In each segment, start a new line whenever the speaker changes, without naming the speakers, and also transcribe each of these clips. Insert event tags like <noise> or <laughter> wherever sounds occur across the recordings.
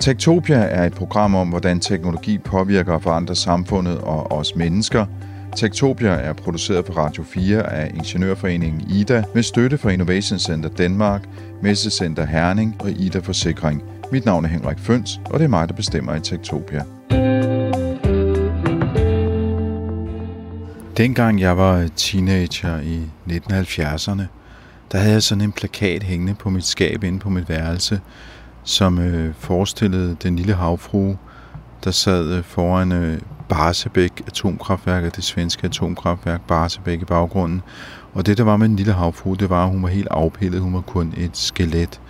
Tektopia er et program om, hvordan teknologi påvirker og forandrer samfundet og os mennesker. Tektopia er produceret på Radio 4 af Ingeniørforeningen IDA med støtte fra Innovation Center Danmark, Messecenter Herning og IDA Forsikring. Mit navn er Henrik Føns, og det er mig, der bestemmer i Tektopia. Dengang jeg var teenager i 1970'erne, der havde jeg sådan en plakat hængende på mit skab inde på mit værelse, som øh, forestillede den lille havfrue, der sad øh, foran øh, Barsebæk atomkraftværk, det svenske atomkraftværk Barsebæk i baggrunden. Og det, der var med den lille havfrue, det var, at hun var helt afpillet. Hun var kun et skelet.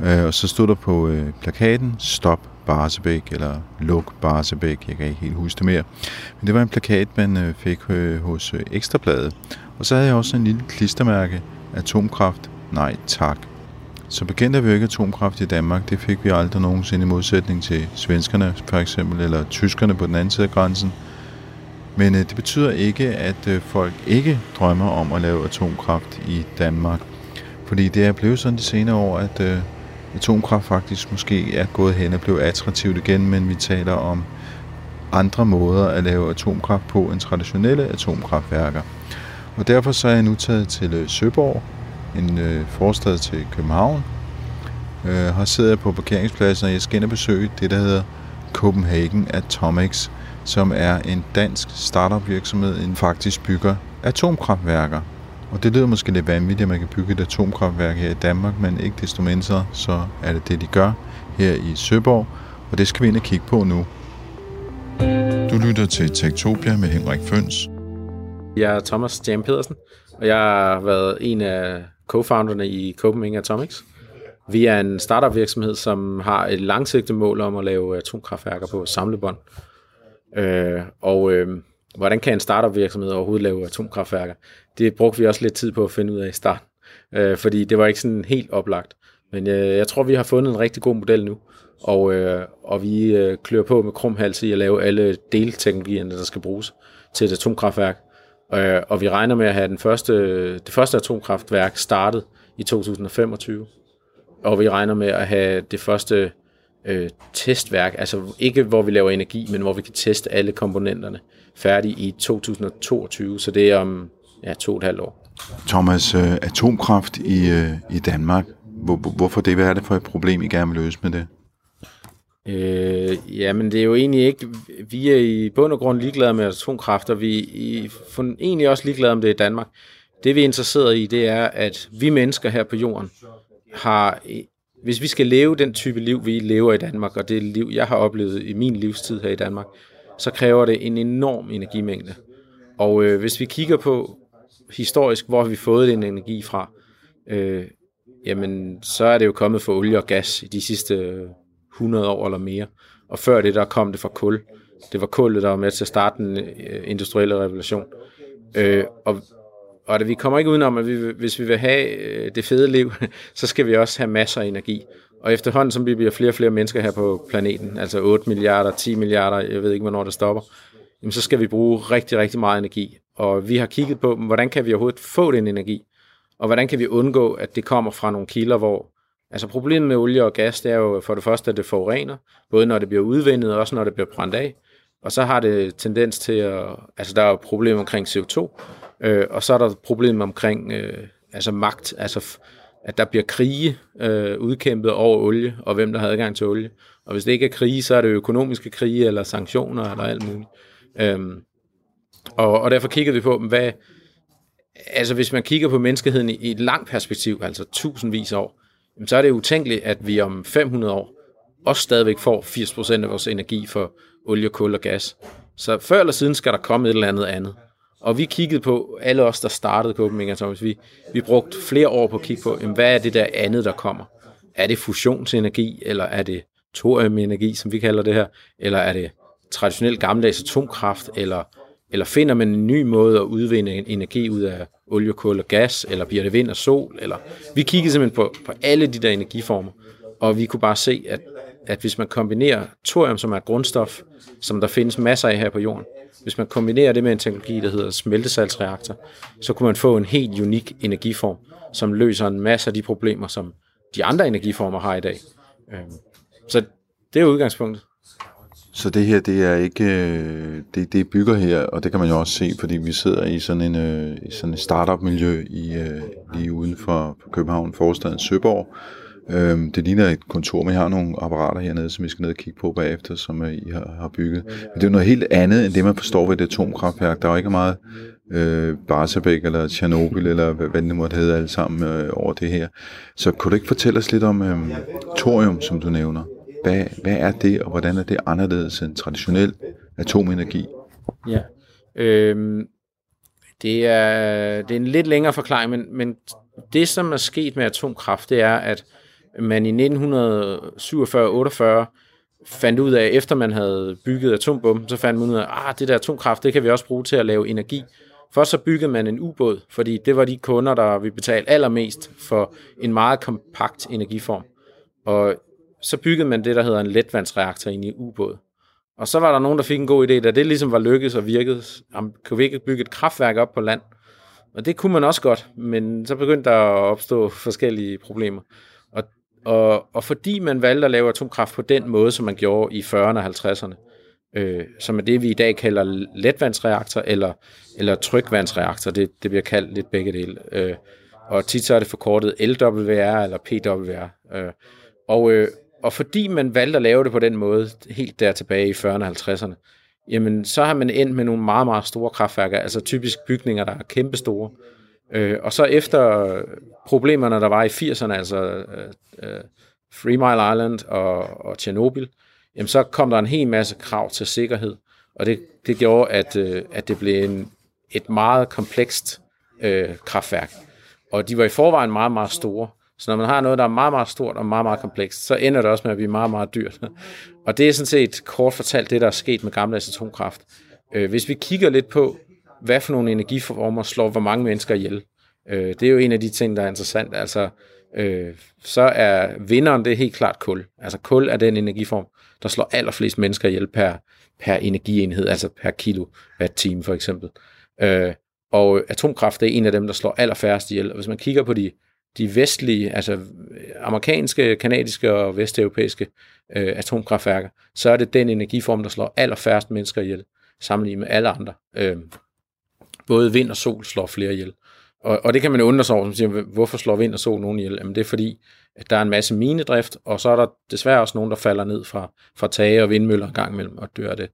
Øh, og så stod der på øh, plakaten, stop Barsebæk, eller luk Barsebæk, jeg kan ikke helt huske det mere. Men det var en plakat, man øh, fik øh, hos øh, Ekstrabladet. Og så havde jeg også en lille klistermærke, atomkraft, nej tak. Så bekendt er vi jo ikke atomkraft i Danmark. Det fik vi aldrig nogensinde i modsætning til svenskerne for eksempel, eller tyskerne på den anden side af grænsen. Men øh, det betyder ikke, at øh, folk ikke drømmer om at lave atomkraft i Danmark. Fordi det er blevet sådan de senere år, at øh, atomkraft faktisk måske er gået hen og blevet attraktivt igen, men vi taler om andre måder at lave atomkraft på end traditionelle atomkraftværker. Og derfor så er jeg nu taget til øh, Søborg, en øh, forstad til København. Øh, har siddet på parkeringspladsen, og jeg skal ind og besøge det, der hedder Copenhagen Atomics, som er en dansk startup virksomhed, en faktisk bygger atomkraftværker. Og det lyder måske lidt vanvittigt, at man kan bygge et atomkraftværk her i Danmark, men ikke desto mindre, så er det det, de gør her i Søborg, og det skal vi ind og kigge på nu. Du lytter til Tektopia med Henrik Føns.
Jeg er Thomas Jam Pedersen, og jeg har været en af co-founderne i Copenhagen Atomics. Vi er en startup virksomhed, som har et langsigtet mål om at lave atomkraftværker på samlebånd. Øh, og øh, hvordan kan en startup virksomhed overhovedet lave atomkraftværker? Det brugte vi også lidt tid på at finde ud af i starten, øh, fordi det var ikke sådan helt oplagt. Men øh, jeg tror, vi har fundet en rigtig god model nu, og, øh, og vi øh, klør på med krumhals i at lave alle delteknologierne, der skal bruges til et atomkraftværk. Øh, og vi regner med at have den første, det første atomkraftværk startet i 2025. Og vi regner med at have det første øh, testværk, altså ikke hvor vi laver energi, men hvor vi kan teste alle komponenterne færdig i 2022, så det er om ja, to og et halvt år.
Thomas, øh, atomkraft i, øh, i Danmark, hvor, hvorfor det? Hvad er det for et problem, I gerne vil løse med det?
Øh, jamen, det er jo egentlig ikke... Vi er i bund og grund ligeglade med atomkraft, og vi er egentlig også ligeglade om det i Danmark. Det vi er interesseret i, det er, at vi mennesker her på jorden har... Hvis vi skal leve den type liv, vi lever i Danmark, og det liv, jeg har oplevet i min livstid her i Danmark, så kræver det en enorm energimængde. Og øh, hvis vi kigger på historisk, hvor har vi fået den energi fra, øh, jamen så er det jo kommet fra olie og gas i de sidste øh, 100 år eller mere. Og før det, der kom det fra kul. Det var kullet, der var med til at starte den øh, industrielle revolution. Øh, og og det, vi kommer ikke udenom, at vi, hvis vi vil have øh, det fede liv, <laughs> så skal vi også have masser af energi. Og efterhånden, som vi bliver flere og flere mennesker her på planeten, altså 8 milliarder, 10 milliarder, jeg ved ikke, hvornår det stopper, jamen så skal vi bruge rigtig, rigtig meget energi. Og vi har kigget på, hvordan kan vi overhovedet få den energi? Og hvordan kan vi undgå, at det kommer fra nogle kilder, hvor Altså problemet med olie og gas, det er jo for det første, at det forurener, både når det bliver udvindet, og også når det bliver brændt af. Og så har det tendens til at, altså der er jo problemer omkring CO2, øh, og så er der problemer omkring øh, altså magt, altså at der bliver krige øh, udkæmpet over olie, og hvem der har adgang til olie. Og hvis det ikke er krige, så er det økonomiske krige, eller sanktioner, eller alt muligt. Øhm, og, og derfor kigger vi på, hvad, altså hvis man kigger på menneskeheden i, i et langt perspektiv, altså tusindvis af år, så er det utænkeligt, at vi om 500 år også stadigvæk får 80% af vores energi for olie, kul og gas. Så før eller siden skal der komme et eller andet andet. Og vi kiggede på, alle os, der startede Copenhagen Atomics, altså, vi, vi brugte flere år på at kigge på, jamen, hvad er det der andet, der kommer? Er det fusionsenergi, eller er det thoriumenergi, som vi kalder det her, eller er det traditionel gammeldags atomkraft, eller, eller finder man en ny måde at udvinde energi ud af olie, kul og gas, eller bliver det vind og sol? Eller... Vi kiggede simpelthen på, på alle de der energiformer, og vi kunne bare se, at, at hvis man kombinerer thorium, som er et grundstof, som der findes masser af her på jorden, hvis man kombinerer det med en teknologi, der hedder smeltesalgsreaktor, så kunne man få en helt unik energiform, som løser en masse af de problemer, som de andre energiformer har i dag. Øhm, så det er udgangspunktet.
Så det her, det er ikke, øh, det, det bygger her, og det kan man jo også se, fordi vi sidder i sådan en øh, sådan et startup-miljø i, øh, lige uden for, København, forstaden Søborg. Øhm, det ligner et kontor, men jeg har nogle apparater hernede, som vi skal ned og kigge på bagefter, som øh, I har, har bygget. Men det er jo noget helt andet, end det man forstår ved et atomkraftværk. Der er jo ikke meget øh, Barsabæk eller Tjernobyl, eller hvad, hvad det måtte hedde alle sammen øh, over det her. Så kunne du ikke fortælle os lidt om øh, thorium, som du nævner? Hvad, hvad er det, og hvordan er det anderledes end traditionel atomenergi?
Ja, øhm, det, er, det er en lidt længere forklaring, men, men det, som er sket med atomkraft, det er, at man i 1947-48 fandt ud af, efter man havde bygget atombomben, så fandt man ud af, at ah, det der atomkraft, det kan vi også bruge til at lave energi. Først så byggede man en ubåd, fordi det var de kunder, der vi betale allermest for en meget kompakt energiform. Og så byggede man det, der hedder en letvandsreaktor ind i ubåd. Og så var der nogen, der fik en god idé, da det ligesom var lykkedes og virkede, om, kunne vi ikke bygge et kraftværk op på land? Og det kunne man også godt, men så begyndte der at opstå forskellige problemer. Og, og, og fordi man valgte at lave atomkraft på den måde, som man gjorde i 40'erne og 50'erne, øh, som er det, vi i dag kalder letvandsreaktor eller, eller trykvandsreaktor, det, det bliver kaldt lidt begge dele. Øh, og tit så er det forkortet LWR eller PWR. Øh, og, øh, og fordi man valgte at lave det på den måde, helt der tilbage i 40'erne og 50'erne, jamen så har man endt med nogle meget, meget store kraftværker, altså typisk bygninger, der er kæmpestore. Øh, og så efter problemerne, der var i 80'erne, altså øh, øh, Three Mile Island og, og Tjernobyl, jamen så kom der en hel masse krav til sikkerhed, og det, det gjorde, at, øh, at det blev en, et meget komplekst øh, kraftværk. Og de var i forvejen meget, meget store. Så når man har noget, der er meget, meget stort og meget, meget komplekst, så ender det også med at blive meget, meget dyrt. <laughs> Og det er sådan set kort fortalt det, der er sket med gamle atomkraft. Øh, hvis vi kigger lidt på, hvad for nogle energiformer slår hvor mange mennesker ihjel, øh, det er jo en af de ting, der er interessant. Altså, øh, så er vinderen, det er helt klart kul. Altså kul er den energiform, der slår allerflest mennesker ihjel per, per energienhed, altså per kilo time for eksempel. og atomkraft er en af dem, der slår allerfærrest ihjel. Og hvis man kigger på de de vestlige, altså øh, amerikanske, kanadiske og vesteuropæiske øh, atomkraftværker, så er det den energiform, der slår allerfærrest mennesker ihjel, sammenlignet med alle andre. Øh, både vind og sol slår flere ihjel. Og, og det kan man undre sig over, som siger, hvorfor slår vind og sol nogen ihjel? Jamen det er fordi, at der er en masse minedrift, og så er der desværre også nogen, der falder ned fra, fra tage og vindmøller en gang imellem og dør det.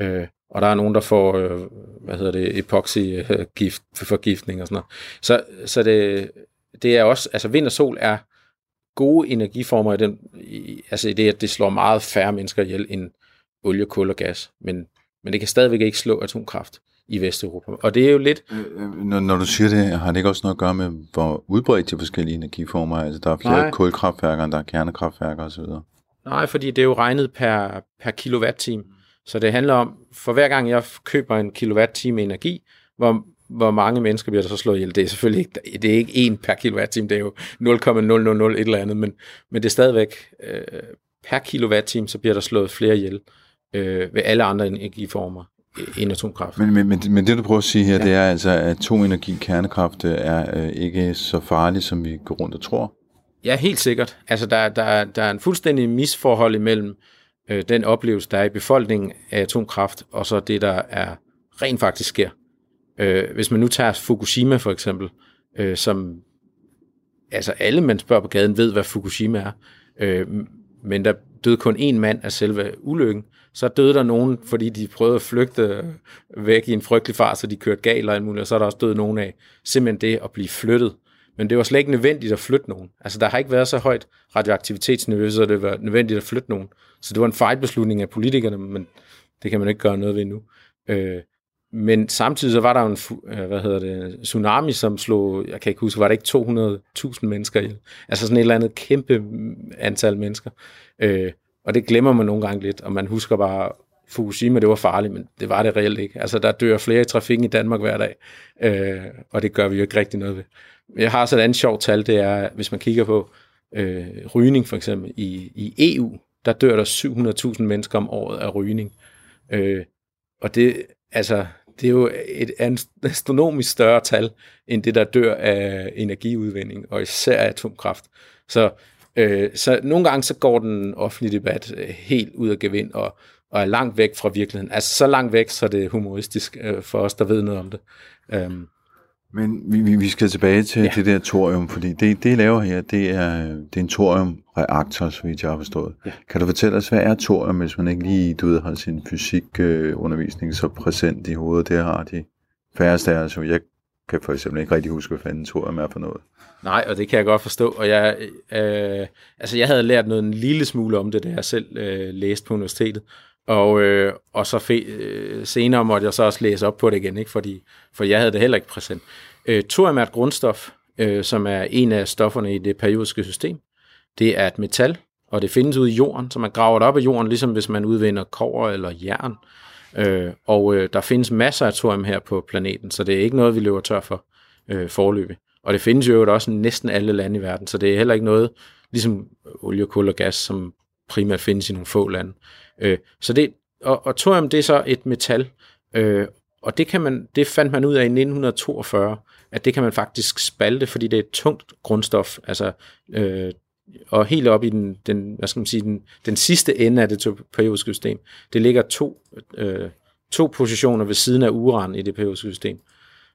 Øh, og der er nogen, der får, øh, hvad hedder det, epoxy-forgiftning øh, og sådan noget. Så, så det, det er også, altså vind og sol er gode energiformer i den, i, altså i det, at det slår meget færre mennesker ihjel end olie, kul og gas. Men, men det kan stadigvæk ikke slå atomkraft i Vesteuropa. Og det er jo lidt... Øh,
øh, når, når du siger det, har det ikke også noget at gøre med, hvor udbredt de forskellige energiformer er? Altså, der er flere Nej. kulkraftværker, end der er kernekraftværker osv.
Nej, fordi det er jo regnet per, per kilowatt-time. Så det handler om, for hver gang jeg køber en kilowatt-time energi, hvor hvor mange mennesker bliver der så slået ihjel. Det er selvfølgelig ikke, det er ikke en per kilowatt-time, det er jo 0,000 et eller andet, men, men det er stadigvæk øh, per kilowatt-time, så bliver der slået flere ihjel øh, ved alle andre energiformer end atomkraft.
Men, men, men, men det du prøver at sige her, ja. det er altså, at atomenergi, kernekraft er øh, ikke så farligt, som vi går rundt og tror?
Ja, helt sikkert. Altså, der, der, der er en fuldstændig misforhold imellem øh, den oplevelse, der er i befolkningen af atomkraft, og så det, der er rent faktisk sker. Øh, hvis man nu tager Fukushima for eksempel, øh, som altså alle, man spørger på gaden, ved, hvad Fukushima er, øh, men der døde kun én mand af selve ulykken. Så døde der nogen, fordi de prøvede at flygte væk i en frygtelig fart, så de kørte galt og alt muligt, og så er der også døde nogen af simpelthen det at blive flyttet. Men det var slet ikke nødvendigt at flytte nogen. Altså, der har ikke været så højt radioaktivitetsniveau, så det var nødvendigt at flytte nogen. Så det var en fejlbeslutning af politikerne, men det kan man ikke gøre noget ved nu. Øh, men samtidig så var der en øh, hvad hedder det, tsunami, som slog, jeg kan ikke huske, var det ikke 200.000 mennesker ihjel? Altså sådan et eller andet kæmpe antal mennesker. Øh, og det glemmer man nogle gange lidt, og man husker bare, Fukushima, det var farligt, men det var det reelt ikke. Altså, der dør flere i trafikken i Danmark hver dag, øh, og det gør vi jo ikke rigtig noget ved. Jeg har sådan et andet sjovt tal, det er, hvis man kigger på øh, rygning for eksempel i, i EU, der dør der 700.000 mennesker om året af rygning. Øh, og det, altså, det er jo et astronomisk større tal, end det, der dør af energiudvinding, og især af atomkraft. Så Øh, så nogle gange så går den offentlige debat øh, helt ud af gevind og, og er langt væk fra virkeligheden. Altså så langt væk, så det er humoristisk øh, for os, der ved noget om det. Øhm.
Men vi, vi skal tilbage til ja. det der thorium, fordi det, det I laver her, det er, det er en thoriumreaktor, så vidt jeg har forstået. Ja. Kan du fortælle os, hvad er thorium, hvis man ikke lige du ved, har sin fysikundervisning så præsent i hovedet? Det har de færreste af os. Jeg kan for eksempel ikke rigtig huske, hvad fanden thorium er for noget.
Nej, og det kan jeg godt forstå. Og jeg, øh, altså jeg havde lært noget en lille smule om det, da jeg selv øh, læste på universitetet. Og, øh, og så fe, øh, senere måtte jeg så også læse op på det igen, ikke? Fordi, for jeg havde det heller ikke præsent. Øh, thorium er et grundstof, øh, som er en af stofferne i det periodiske system. Det er et metal, og det findes ude i jorden, så man graver det op af jorden, ligesom hvis man udvinder kover eller jern. Øh, og øh, der findes masser af thorium her på planeten, så det er ikke noget, vi løber tør for øh, forløbig. Og det findes jo også næsten alle lande i verden, så det er heller ikke noget, ligesom olie, kul og gas, som primært findes i nogle få lande. Øh, så det, og, og thorium, det er så et metal, øh, og det, kan man, det fandt man ud af i 1942, at det kan man faktisk spalte, fordi det er et tungt grundstof, altså, øh, og helt op i den, den, hvad skal man sige, den, den sidste ende af det periodiske system, det ligger to, øh, to positioner ved siden af uran i det periodiske system.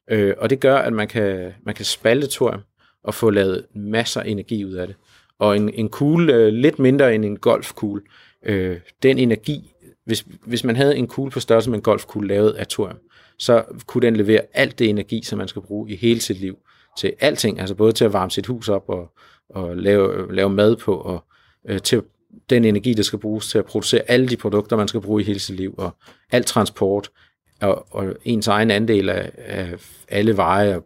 Øh, og det gør, at man kan, man kan spalte thorium og få lavet masser af energi ud af det. Og en, en kugle øh, lidt mindre end en golfkugle, øh, den energi, hvis, hvis man havde en kugle på størrelse med en golfkugle lavet af thorium, så kunne den levere alt det energi, som man skal bruge i hele sit liv til alting, altså både til at varme sit hus op og, og lave, lave mad på, og øh, til den energi, der skal bruges til at producere alle de produkter, man skal bruge i hele sit liv, og al transport, og, og ens egen andel af, af alle veje, og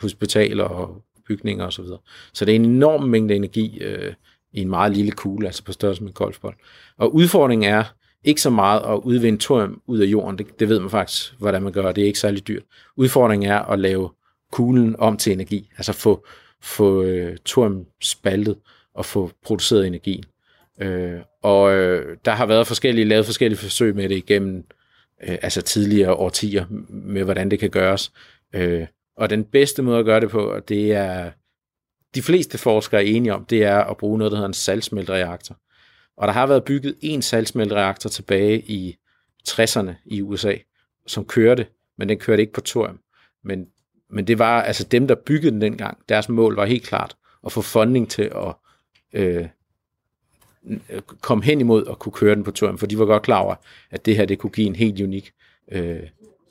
hospitaler og bygninger osv. Så, videre. så det er en enorm mængde energi øh, i en meget lille kugle, altså på størrelse med en golfbold. Og udfordringen er ikke så meget at udvinde thorium ud af jorden, det, det ved man faktisk, hvordan man gør, det er ikke særlig dyrt. Udfordringen er at lave kuglen om til energi, altså få, få øh, thorium spaltet og få produceret energien. Øh, og øh, der har været forskellige, lavet forskellige forsøg med det igennem øh, altså tidligere årtier, med hvordan det kan gøres. Øh, og den bedste måde at gøre det på, det er, de fleste forskere er enige om, det er at bruge noget, der hedder en saltsmeltreaktor. Og der har været bygget en saltsmeltreaktor tilbage i 60'erne i USA, som kørte, men den kørte ikke på thorium. Men, men det var altså dem, der byggede den dengang, deres mål var helt klart at få funding til at øh, komme hen imod at kunne køre den på thorium, for de var godt klar over, at det her det kunne give en helt unik øh,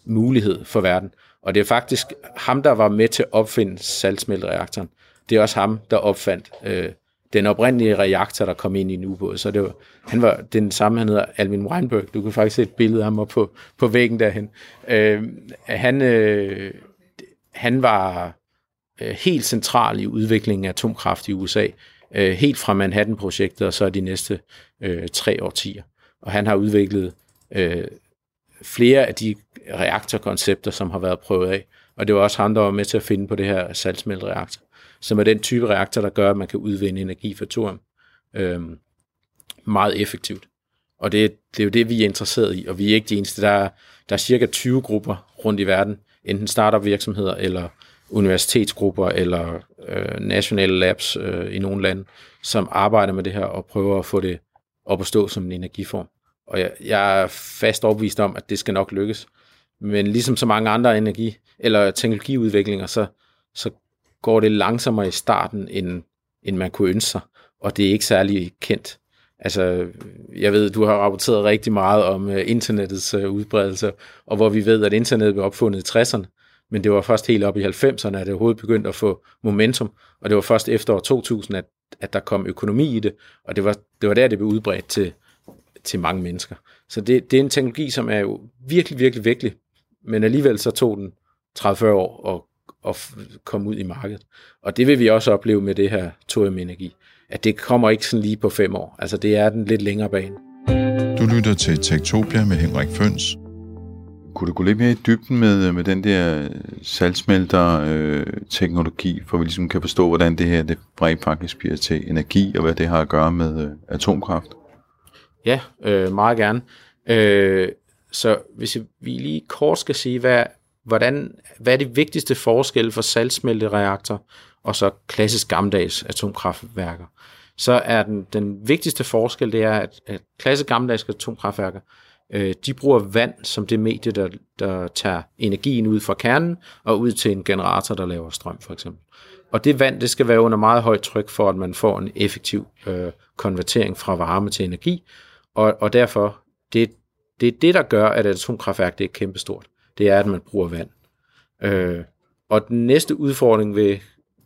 mulighed for verden. Og det er faktisk ham, der var med til at opfinde saltsmeltreaktoren. Det er også ham, der opfandt øh, den oprindelige reaktor, der kom ind i en ubåd. Så det var, han var den samme, han hedder Alvin Weinberg. Du kan faktisk se et billede af ham på, på væggen derhen. Øh, han, øh, han var øh, helt central i udviklingen af atomkraft i USA. Øh, helt fra Manhattan-projektet og så de næste øh, tre årtier. Og han har udviklet øh, flere af de reaktorkoncepter, som har været prøvet af. Og det var også ham, der var med til at finde på det her saltsmeltreaktor, som er den type reaktor, der gør, at man kan udvinde energi fra thorium øhm, meget effektivt. Og det, det er jo det, vi er interesseret i, og vi er ikke de eneste. Der er, der er cirka 20 grupper rundt i verden, enten startup virksomheder eller universitetsgrupper eller øh, nationale labs øh, i nogle lande, som arbejder med det her og prøver at få det op at stå som en energiform. Og jeg, jeg er fast overbevist om, at det skal nok lykkes. Men ligesom så mange andre energi- eller teknologiudviklinger, så, så går det langsommere i starten, end, end man kunne ønske sig. Og det er ikke særlig kendt. Altså, jeg ved, du har rapporteret rigtig meget om uh, internettets uh, udbredelse, og hvor vi ved, at internet blev opfundet i 60'erne, men det var først helt op i 90'erne, at det overhovedet begyndte at få momentum, og det var først efter år 2000, at, at der kom økonomi i det, og det var, det var der, det blev udbredt til, til mange mennesker. Så det, det er en teknologi, som er jo virkelig, virkelig virkelig men alligevel så tog den 30-40 år at, at komme ud i markedet. Og det vil vi også opleve med det her thorium-energi, at det kommer ikke sådan lige på fem år. Altså det er den lidt længere bane.
Du lytter til Tektopia med Henrik Føns. Kunne du gå lidt mere i dybden med, med den der salgsmelter-teknologi, øh, for vi ligesom kan forstå, hvordan det her det rent faktisk bliver til energi, og hvad det har at gøre med øh, atomkraft?
Ja, øh, meget gerne. Øh, så hvis vi lige kort skal sige, hvad, hvordan, hvad er det vigtigste forskel for saltsmeltereaktor og så klassisk gammeldags atomkraftværker, så er den, den vigtigste forskel, det er, at, at klassisk gammeldags atomkraftværker, øh, de bruger vand som det medie, der, der tager energien ud fra kernen og ud til en generator, der laver strøm for eksempel. Og det vand, det skal være under meget højt tryk, for at man får en effektiv øh, konvertering fra varme til energi. Og, og derfor, det, det er det, der gør, at et atomkraftværk det er kæmpestort. Det er, at man bruger vand. Øh, og den næste udfordring ved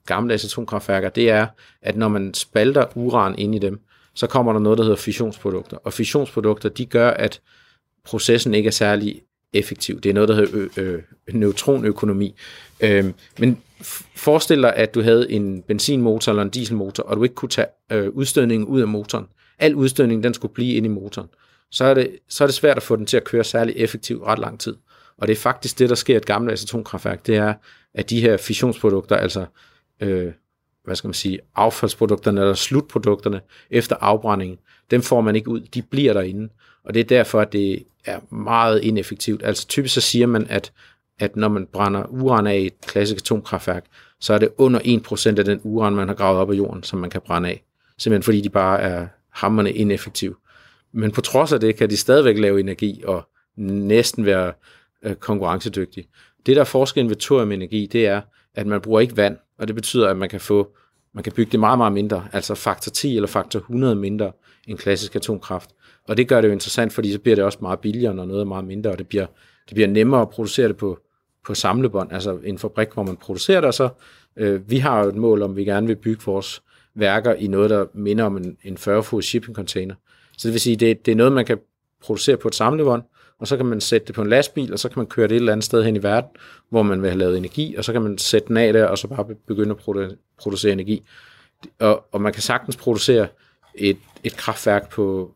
gammeldags atomkraftværker, det er, at når man spalter uran ind i dem, så kommer der noget, der hedder fissionsprodukter. Og fissionsprodukter, de gør, at processen ikke er særlig effektiv. Det er noget, der hedder ø- ø- neutronøkonomi. Øh, men forestil dig, at du havde en benzinmotor eller en dieselmotor, og du ikke kunne tage øh, udstødningen ud af motoren. Al udstødning, den skulle blive inde i motoren. Så er, det, så er det svært at få den til at køre særlig effektivt ret lang tid. Og det er faktisk det, der sker i et gammelt atomkraftværk, det er, at de her fissionsprodukter, altså øh, hvad skal man sige, affaldsprodukterne eller slutprodukterne efter afbrændingen, dem får man ikke ud, de bliver derinde. Og det er derfor, at det er meget ineffektivt. Altså typisk så siger man, at, at når man brænder uran af i et klassisk atomkraftværk, så er det under 1% af den uran, man har gravet op af jorden, som man kan brænde af. Simpelthen fordi de bare er hammerne ineffektive. Men på trods af det, kan de stadigvæk lave energi og næsten være øh, konkurrencedygtige. Det, der er forskellen ved thoriumenergi, det er, at man bruger ikke vand, og det betyder, at man kan få man kan bygge det meget, meget mindre, altså faktor 10 eller faktor 100 mindre end klassisk atomkraft. Og det gør det jo interessant, fordi så bliver det også meget billigere, når noget er meget mindre, og det bliver, det bliver nemmere at producere det på, på samlebånd, altså en fabrik, hvor man producerer det, og så øh, vi har jo et mål om, vi gerne vil bygge vores værker i noget, der minder om en, en 40 fod shipping container. Så det vil sige, det, det er noget, man kan producere på et samlebånd, og så kan man sætte det på en lastbil, og så kan man køre det et eller andet sted hen i verden, hvor man vil have lavet energi, og så kan man sætte den af der, og så bare begynde at produ- producere energi. Og, og man kan sagtens producere et, et kraftværk på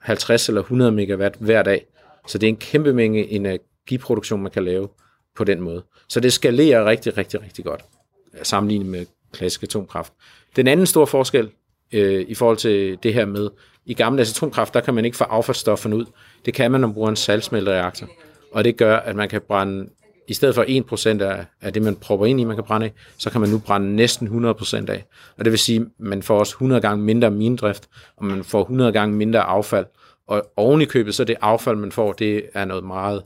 50 eller 100 megawatt hver dag. Så det er en kæmpe mængde energiproduktion, man kan lave på den måde. Så det skalerer rigtig, rigtig, rigtig godt sammenlignet med klassisk atomkraft. Den anden store forskel øh, i forhold til det her med, i gamle atomkraft, der kan man ikke få affaldsstofferne ud. Det kan man, når man bruger en saltsmeltereaktor. Og det gør, at man kan brænde, i stedet for 1% af, af det, man propper ind i, man kan brænde af, så kan man nu brænde næsten 100% af. Og det vil sige, at man får også 100 gange mindre mindrift, og man får 100 gange mindre affald. Og oven i købet, så det affald, man får, det er noget meget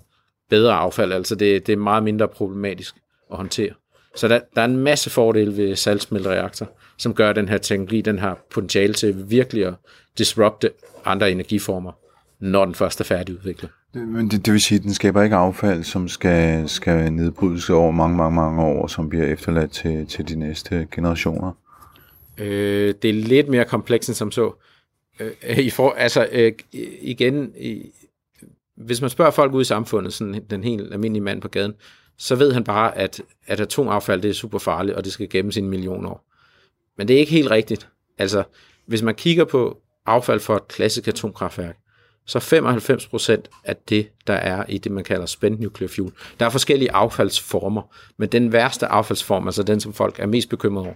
bedre affald. Altså det, det er meget mindre problematisk at håndtere. Så der, der er en masse fordele ved saltsmeltereaktor, som gør, at den her teknologi den har potentiale til virkelig at disrupte andre energiformer, når den først er færdigudviklet.
Men det, det vil sige, at den skaber ikke affald, som skal, skal nedbrydes over mange, mange, mange år, som bliver efterladt til, til de næste generationer?
Øh, det er lidt mere komplekst end som så. Øh, i for, altså, øh, igen, i, hvis man spørger folk ude i samfundet, sådan den helt almindelige mand på gaden, så ved han bare, at, at atomaffald det er super farligt, og det skal gemmes i en million år. Men det er ikke helt rigtigt. Altså, hvis man kigger på affald fra et klassisk atomkraftværk, så 95% af det, der er i det, man kalder spent nuclear fuel. Der er forskellige affaldsformer, men den værste affaldsform, altså den, som folk er mest bekymrede over,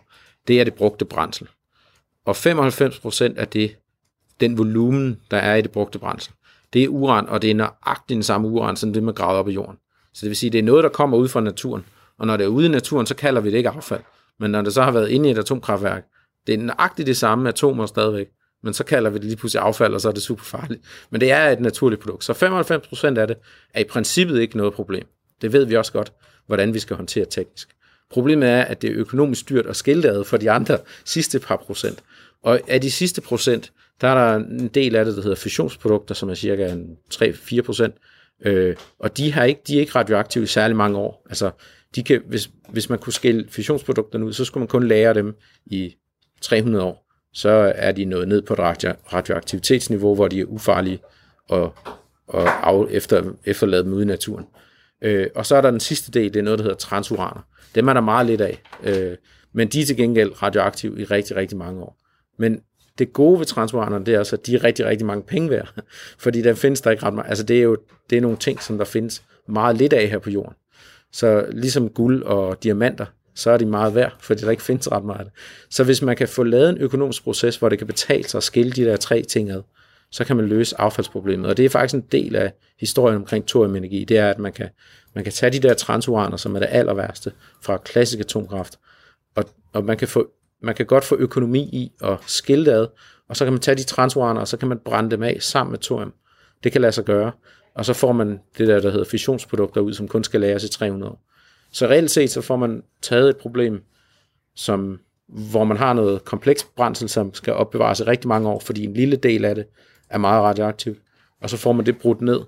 det er det brugte brændsel. Og 95% af det, den volumen, der er i det brugte brændsel, det er uran, og det er nøjagtigt den samme uran, som det, man graver op i jorden. Så det vil sige, det er noget, der kommer ud fra naturen. Og når det er ude i naturen, så kalder vi det ikke affald. Men når det så har været inde i et atomkraftværk, det er nøjagtigt det samme atomer stadigvæk, men så kalder vi det lige pludselig affald, og så er det super farligt. Men det er et naturligt produkt. Så 95% af det er i princippet ikke noget problem. Det ved vi også godt, hvordan vi skal håndtere teknisk. Problemet er, at det er økonomisk dyrt at skille ad for de andre sidste par procent. Og af de sidste procent, der er der en del af det, der hedder fusionsprodukter, som er cirka 3-4 procent. Øh, og de, har ikke, de er ikke radioaktive i særlig mange år. Altså, de kan, hvis, hvis man kunne skille fusionsprodukterne ud, så skulle man kun lære dem i 300 år. Så er de nået ned på et radioaktivitetsniveau, hvor de er ufarlige og, og af, efter, efterlade dem ude i naturen. Øh, og så er der den sidste del, det er noget, der hedder transuraner. Dem er der meget lidt af, øh, men de er til gengæld radioaktive i rigtig, rigtig mange år. Men det gode ved transuranerne, det er altså, at de er rigtig, rigtig mange penge værd, <laughs> fordi der findes der ikke ret meget. Altså det er jo det er nogle ting, som der findes meget lidt af her på jorden. Så ligesom guld og diamanter, så er de meget værd, fordi der ikke findes ret meget. Så hvis man kan få lavet en økonomisk proces, hvor det kan betale sig at skille de der tre ting ad, så kan man løse affaldsproblemet. Og det er faktisk en del af historien omkring thoriumenergi, det er, at man kan, man kan tage de der transuraner, som er det aller værste fra klassisk atomkraft, og, og man kan få man kan godt få økonomi i at skille det ad, og så kan man tage de transuraner, og så kan man brænde dem af sammen med thorium. Det kan lade sig gøre. Og så får man det der, der hedder fissionsprodukter ud, som kun skal læres i 300 år. Så reelt set, så får man taget et problem, som, hvor man har noget kompleks brændsel, som skal opbevares i rigtig mange år, fordi en lille del af det er meget radioaktivt. Og så får man det brudt ned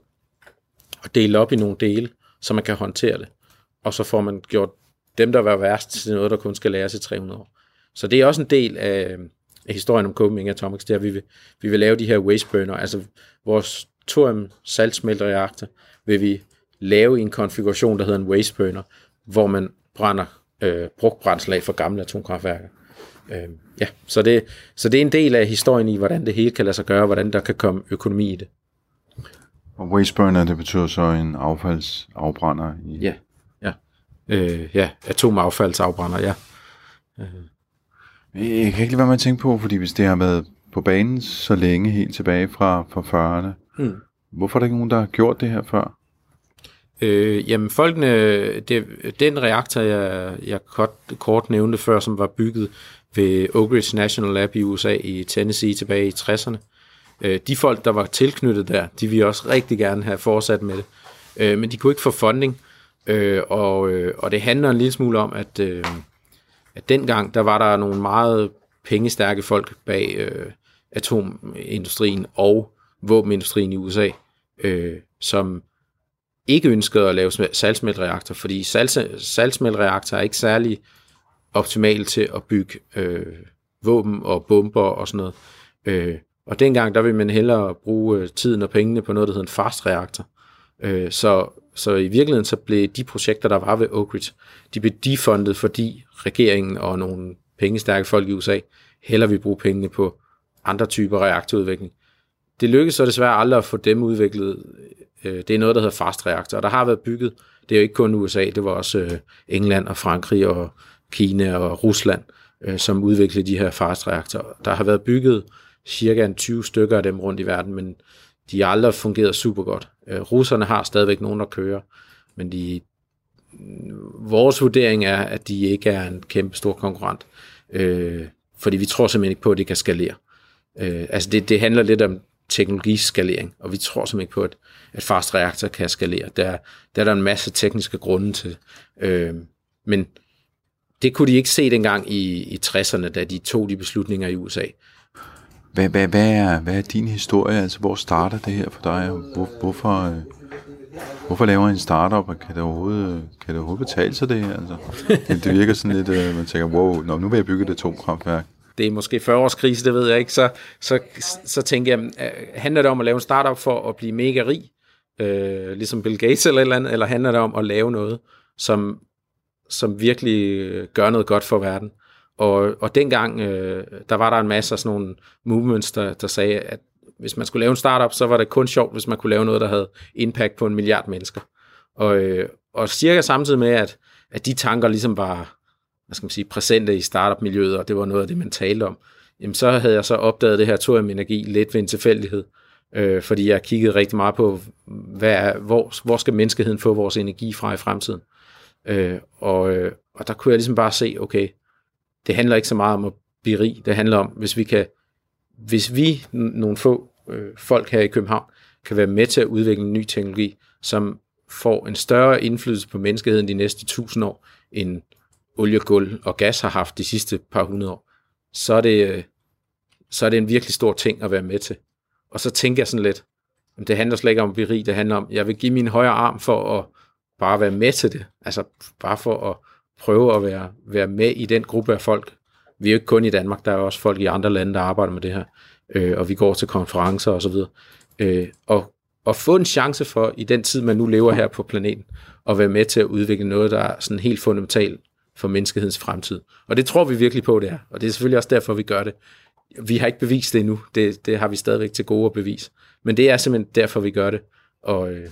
og delt op i nogle dele, så man kan håndtere det. Og så får man gjort dem, der var værst, til noget, der kun skal læres i 300 år. Så det er også en del af, af historien om Copenhagen Atomics, det er, at vi vil, vi vil lave de her waste burner, altså vores thorium saltsmeltreaktor vil vi lave i en konfiguration, der hedder en waste burner, hvor man brænder øh, brugt brændsel af for gamle atomkraftværker. Øh, ja, så det, så det er en del af historien i, hvordan det hele kan lade sig gøre, hvordan der kan komme økonomi i det.
Og waste burner, det betyder så en affaldsafbrænder? I...
Ja, ja. Øh, ja, atomaffaldsafbrænder, ja. Øh.
Jeg kan ikke lade være med at tænke på, fordi hvis det har været på banen så længe, helt tilbage fra, fra 40'erne, hmm. hvorfor er der ikke nogen, der har gjort det her før?
Øh, jamen folkene, det, den reaktor, jeg, jeg kort, kort nævnte før, som var bygget ved Oak Ridge National Lab i USA i Tennessee tilbage i 60'erne, øh, de folk, der var tilknyttet der, de ville også rigtig gerne have fortsat med det. Øh, men de kunne ikke få funding, øh, og, øh, og det handler en lille smule om, at, øh, at dengang, der var der nogle meget pengestærke folk bag øh, atomindustrien og våbenindustrien i USA, øh, som ikke ønskede at lave salgsmæltreaktor, fordi salgsmæltreaktor er ikke særlig optimal til at bygge øh, våben og bomber og sådan noget. Øh, og dengang, der vil man hellere bruge øh, tiden og pengene på noget, der hedder en fast reaktor. Øh, så, så i virkeligheden, så blev de projekter, der var ved Oak Ridge, de blev defundet, fordi regeringen og nogle pengestærke folk i USA hellere vil bruge pengene på andre typer reaktorudvikling. Det lykkedes så desværre aldrig at få dem udviklet Øh, det er noget, der hedder fast reaktor, og der har været bygget, det er jo ikke kun USA, det var også øh, England og Frankrig og Kina og Rusland, øh, som udviklede de her fast reaktorer. Der har været bygget cirka en 20 stykker af dem rundt i verden, men de har aldrig fungeret super godt. Øh, russerne har stadigvæk nogen, der kører, men de, vores vurdering er, at de ikke er en kæmpe stor konkurrent, øh, fordi vi tror simpelthen ikke på, at det kan skalere. Øh, altså det, det handler lidt om teknologiskalering, og vi tror simpelthen ikke på, at, at fast reaktor kan skalere. Der, der er der en masse tekniske grunde til. Øh, men det kunne de ikke se dengang i, i 60'erne, da de tog de beslutninger i USA.
Hvad, hvad, hvad, er, hvad er din historie? Altså, hvor starter det her for dig? Hvor, hvorfor, hvorfor laver en startup, og kan det overhovedet, kan det overhovedet betale sig det her? Altså, det, det virker sådan lidt, øh, man tænker, wow, nå, nu vil jeg bygge et atomkraftværk
det er måske 40 års krise, det ved jeg ikke, så, så, så tænker jeg, øh, handler det om at lave en startup for at blive mega rig, øh, ligesom Bill Gates eller et eller andet, eller handler det om at lave noget, som, som virkelig øh, gør noget godt for verden? Og, og dengang, øh, der var der en masse af sådan nogle movements, der, der sagde, at hvis man skulle lave en startup, så var det kun sjovt, hvis man kunne lave noget, der havde impact på en milliard mennesker. Og, øh, og cirka samtidig med, at, at de tanker ligesom var hvad skal man sige, præsente i startup-miljøet, og det var noget af det, man talte om, jamen så havde jeg så opdaget det her thorium-energi lidt ved en tilfældighed, øh, fordi jeg kiggede rigtig meget på, hvad er, hvor, hvor skal menneskeheden få vores energi fra i fremtiden. Øh, og, øh, og der kunne jeg ligesom bare se, okay, det handler ikke så meget om at blive rig, det handler om, hvis vi kan, hvis vi, nogle få øh, folk her i København, kan være med til at udvikle en ny teknologi, som får en større indflydelse på menneskeheden de næste tusind år, end olie, guld og gas har haft de sidste par hundrede år, så er det, øh, så er det en virkelig stor ting at være med til. Og så tænker jeg sådan lidt, det handler slet ikke om at blive rig, det handler om, jeg vil give min højre arm for at bare være med til det. Altså bare for at prøve at være, være med i den gruppe af folk. Vi er jo ikke kun i Danmark, der er også folk i andre lande, der arbejder med det her. Øh, og vi går til konferencer og så videre. Øh, og, og få en chance for, i den tid, man nu lever her på planeten, at være med til at udvikle noget, der er sådan helt fundamentalt for menneskehedens fremtid. Og det tror vi virkelig på, det er. Og det er selvfølgelig også derfor, vi gør det. Vi har ikke bevist det endnu. Det, det har vi stadigvæk til gode at bevise. Men det er simpelthen derfor, vi gør det. Og, øh,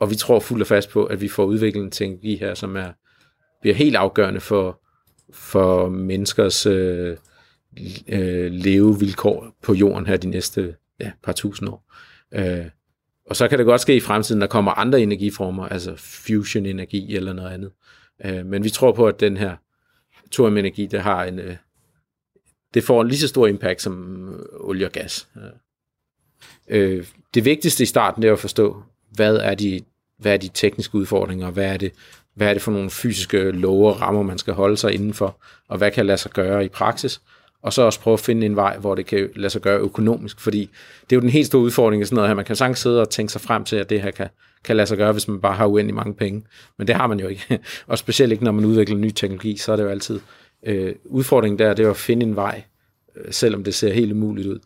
og vi tror fuldt og fast på, at vi får udviklet en teknologi her, som er, bliver helt afgørende for, for menneskers øh, øh, levevilkår på jorden her de næste ja, par tusind år. Øh, og så kan det godt ske i fremtiden, der kommer andre energiformer, altså fusion-energi eller noget andet. Øh, men vi tror på, at den her atomenergi, det har en, øh, det får en lige så stor impact som øh, olie og gas. Øh, det vigtigste i starten, det er at forstå, hvad er de, hvad er de tekniske udfordringer, hvad er det, hvad er det for nogle fysiske love og rammer, man skal holde sig indenfor, og hvad kan lade sig gøre i praksis, og så også prøve at finde en vej, hvor det kan lade sig gøre økonomisk, fordi det er jo den helt store udfordring i sådan noget her. Man kan sagtens sidde og tænke sig frem til, at det her kan, kan lade sig gøre, hvis man bare har uendelig mange penge. Men det har man jo ikke. <laughs> og specielt ikke, når man udvikler ny teknologi, så er det jo altid øh, udfordringen der, det er at finde en vej, øh, selvom det ser helt umuligt ud.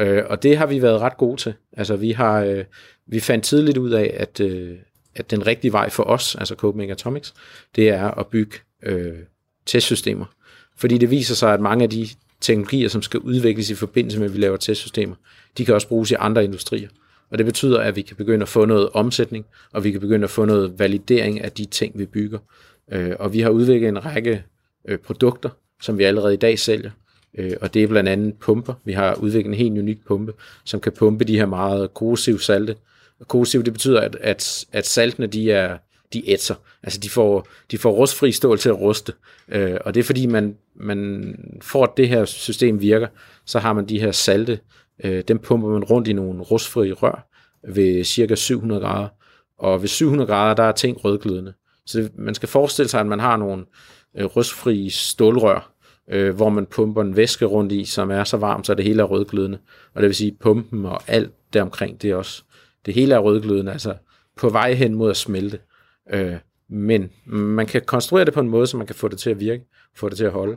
Øh, og det har vi været ret gode til. Altså vi har øh, vi fandt tidligt ud af, at, øh, at den rigtige vej for os, altså Copenhagen Atomics, det er at bygge øh, testsystemer. Fordi det viser sig, at mange af de teknologier, som skal udvikles i forbindelse med, at vi laver testsystemer, de kan også bruges i andre industrier. Og det betyder, at vi kan begynde at få noget omsætning, og vi kan begynde at få noget validering af de ting, vi bygger. Øh, og vi har udviklet en række øh, produkter, som vi allerede i dag sælger. Øh, og det er blandt andet pumper. Vi har udviklet en helt unik pumpe, som kan pumpe de her meget korrosive salte. Og korrosiv, det betyder, at, at, at saltene de er de ætser. Altså de får, de får rustfri stål til at ruste. Øh, og det er fordi, man, man for at det her system virker, så har man de her salte, øh, dem pumper man rundt i nogle rustfri rør ved cirka 700 grader. Og ved 700 grader, der er ting rødglødende. Så det, man skal forestille sig, at man har nogle øh, rustfri stålrør, øh, hvor man pumper en væske rundt i, som er så varm, så det hele er rødglødende. Og det vil sige, pumpen og alt deromkring, det er også, det hele er rødglødende, altså på vej hen mod at smelte. Øh, men man kan konstruere det på en måde, så man kan få det til at virke, få det til at holde.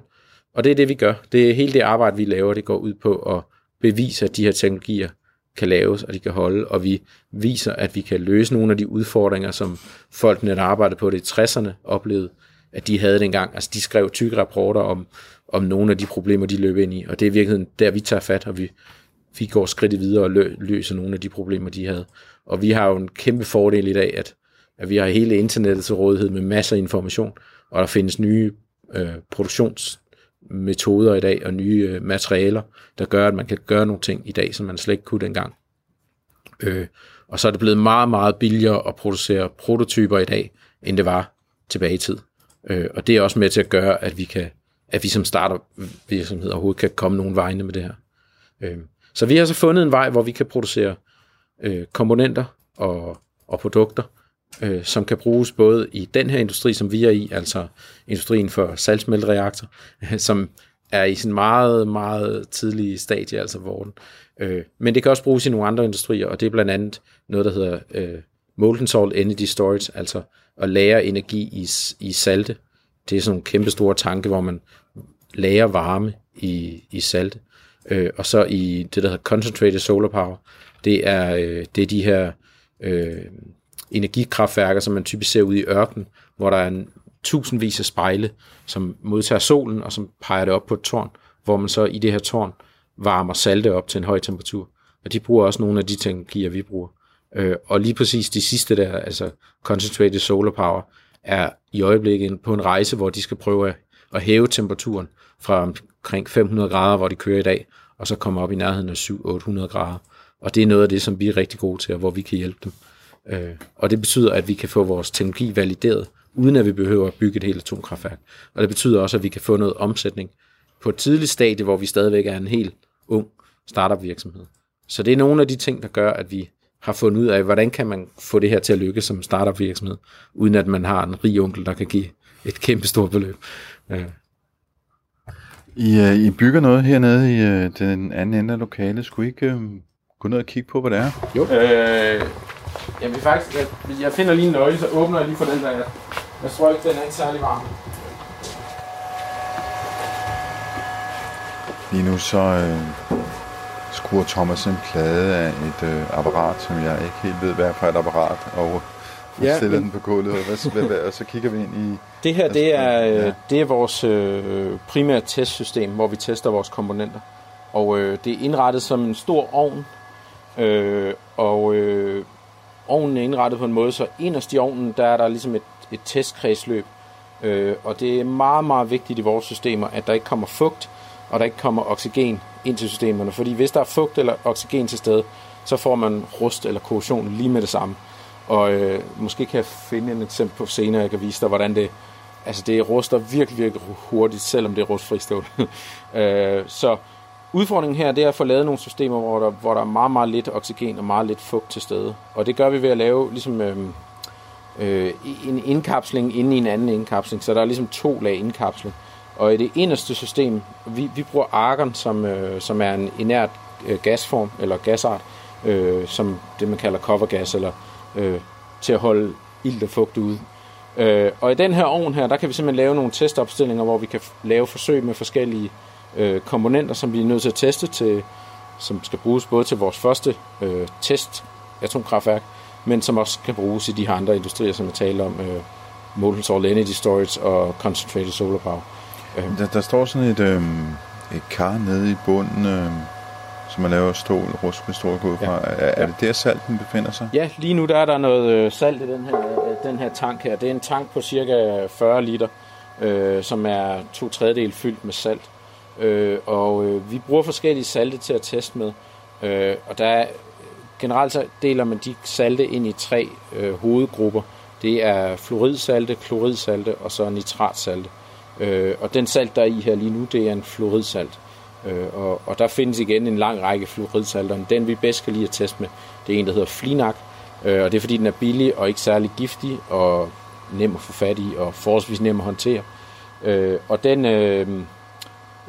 Og det er det, vi gør. Det er hele det arbejde, vi laver, det går ud på at beviser, at de her teknologier kan laves, og de kan holde, og vi viser, at vi kan løse nogle af de udfordringer, som folkene, der arbejdede på det i 60'erne, oplevede, at de havde dengang. Altså, de skrev tykke rapporter om, om nogle af de problemer, de løb ind i, og det er i virkeligheden der, vi tager fat, og vi, vi går skridt videre og løser nogle af de problemer, de havde. Og vi har jo en kæmpe fordel i dag, at at vi har hele internettet til rådighed med masser af information, og der findes nye øh, metoder i dag, og nye øh, materialer, der gør, at man kan gøre nogle ting i dag, som man slet ikke kunne dengang. Øh, og så er det blevet meget, meget billigere at producere prototyper i dag, end det var tilbage i tid. Øh, og det er også med til at gøre, at vi kan at vi som starter virksomhed overhovedet kan komme nogen vegne med det her. Øh, så vi har så fundet en vej, hvor vi kan producere øh, komponenter og, og produkter, øh, som kan bruges både i den her industri, som vi er i, altså industrien for salgsmeltereaktor, <laughs> som er i sin meget, meget tidlige stadie, altså hvor den. Øh, men det kan også bruges i nogle andre industrier, og det er blandt andet noget, der hedder øh, Molten Salt Energy Storage, altså at lære energi i, i salte. Det er sådan nogle kæmpe store tanke, hvor man lærer varme i, i salte. Øh, og så i det, der hedder Concentrated Solar Power, det er, øh, det er de her øh, energikraftværker, som man typisk ser ude i ørkenen, hvor der er en tusindvis af spejle, som modtager solen, og som peger det op på et tårn, hvor man så i det her tårn varmer salte op til en høj temperatur. Og de bruger også nogle af de teknologier, vi bruger. Øh, og lige præcis de sidste der, altså Concentrated Solar Power, er i øjeblikket på en rejse, hvor de skal prøve at hæve temperaturen fra omkring 500 grader, hvor de kører i dag, og så komme op i nærheden af 700-800 grader. Og det er noget af det, som vi er rigtig gode til, og hvor vi kan hjælpe dem. Øh, og det betyder, at vi kan få vores teknologi valideret, uden at vi behøver at bygge et helt atomkraftværk. Og det betyder også, at vi kan få noget omsætning på et tidligt stadie, hvor vi stadigvæk er en helt ung startup virksomhed. Så det er nogle af de ting, der gør, at vi har fundet ud af, hvordan kan man få det her til at lykkes som startup virksomhed, uden at man har en rig onkel, der kan give et kæmpe stort beløb. Ja.
I, uh, I bygger noget hernede i uh, den anden ende af lokalet. Skulle I ikke uh, gå ned og kigge på, hvad det er?
Jo. Øh, jeg vil faktisk, jeg, jeg finder lige en nøgle, så åbner jeg lige for den der. Jeg tror ikke, den er ikke særlig varm.
Lige nu så øh, skruer Thomas en plade af et øh, apparat, som jeg ikke helt ved, hvad er for et apparat, og ja, <laughs> stiller men... den på gulvet, og, hvad, hvad, hvad, og så kigger vi ind i...
Det her, det er, ja. Øh, det er vores øh, primære testsystem, hvor vi tester vores komponenter. Og øh, det er indrettet som en stor ovn, øh, og øh, ovnen er indrettet på en måde, så inderst i ovnen, der er der ligesom et, et testkredsløb. Øh, og det er meget, meget vigtigt i vores systemer, at der ikke kommer fugt, og der ikke kommer oxygen ind til systemerne. Fordi hvis der er fugt eller oxygen til stede, så får man rust eller korrosion lige med det samme. Og øh, måske kan jeg finde et eksempel på senere, jeg kan vise dig, hvordan det, altså det ruster virkelig, virkelig hurtigt, selvom det er rustfri stål. <laughs> øh, så udfordringen her, det er at få lavet nogle systemer, hvor der, hvor der er meget, meget lidt oxygen og meget lidt fugt til stede. Og det gør vi ved at lave ligesom, øh, øh, en indkapsling inde i en anden indkapsling, så der er ligesom to lag indkapsling. Og i det inderste system, vi, vi bruger argon, som, øh, som er en inert øh, gasform, eller gasart, øh, som det man kalder covergas, eller øh, til at holde ilt og fugt ude. Øh, og i den her ovn her, der kan vi simpelthen lave nogle testopstillinger, hvor vi kan lave forsøg med forskellige øh, komponenter, som vi er nødt til at teste, til, som skal bruges både til vores første øh, test atomkraftværk, men som også kan bruges i de her andre industrier, som jeg taler om, øh, Molten Salt Energy Storage og Concentrated Solar Power.
Øh. Der, der står sådan et, øh, et kar nede i bunden, øh, som man laver stål, rustfri stål ud fra. Ja. Er, er det der salten befinder sig?
Ja, lige nu der er der noget øh, salt i den her, øh, den her tank her. Det er en tank på cirka 40 liter, øh, som er to tredjedel fyldt med salt. Øh, og øh, vi bruger forskellige salte til at teste med. Øh, og der er, generelt så deler man de salte ind i tre øh, hovedgrupper. Det er fluoridsalte, kloridsalte og så nitratsalte. Øh, og den salt, der er i her lige nu, det er en fluoridsalt. Øh, og, og der findes igen en lang række fluoridsalter. Den vi bedst kan lide at teste med, det er en, der hedder Flinak. Øh, og det er fordi, den er billig og ikke særlig giftig og nem at få fat i og forholdsvis nem at håndtere. Øh, og den øh,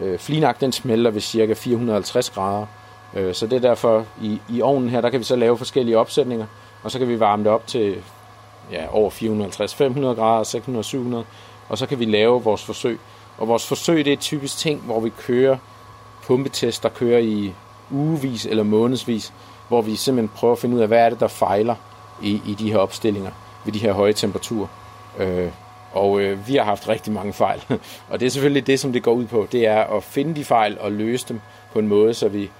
øh, Flinak, den smelter ved cirka 450 grader. Øh, så det er derfor, i, i ovnen her, der kan vi så lave forskellige opsætninger, og så kan vi varme det op til ja, over 450, 500 grader, 600, 700, og så kan vi lave vores forsøg. Og vores forsøg, det er typisk ting, hvor vi kører pumpetest, der kører i ugevis eller månedsvis, hvor vi simpelthen prøver at finde ud af, hvad er det, der fejler i, i de her opstillinger ved de her høje temperaturer. Øh, og øh, vi har haft rigtig mange fejl. <laughs> og det er selvfølgelig det, som det går ud på. Det er at finde de fejl og løse dem på en måde, så, vi,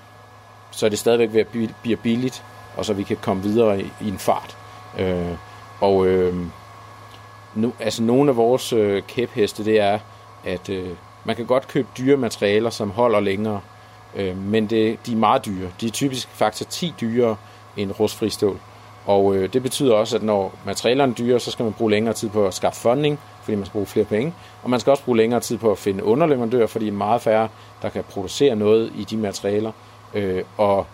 så det stadigvæk bliver billigt, og så vi kan komme videre i, i en fart. Øh, og øh, nu, altså nogle af vores øh, kæpheste, det er, at øh, man kan godt købe dyre materialer, som holder længere, øh, men det, de er meget dyre. De er typisk faktisk 10 dyrere end rustfri stål. Og øh, det betyder også, at når materialerne er dyre, så skal man bruge længere tid på at skaffe funding, fordi man skal bruge flere penge. Og man skal også bruge længere tid på at finde underleverandører, fordi det er meget færre, der kan producere noget i de materialer. Øh, og,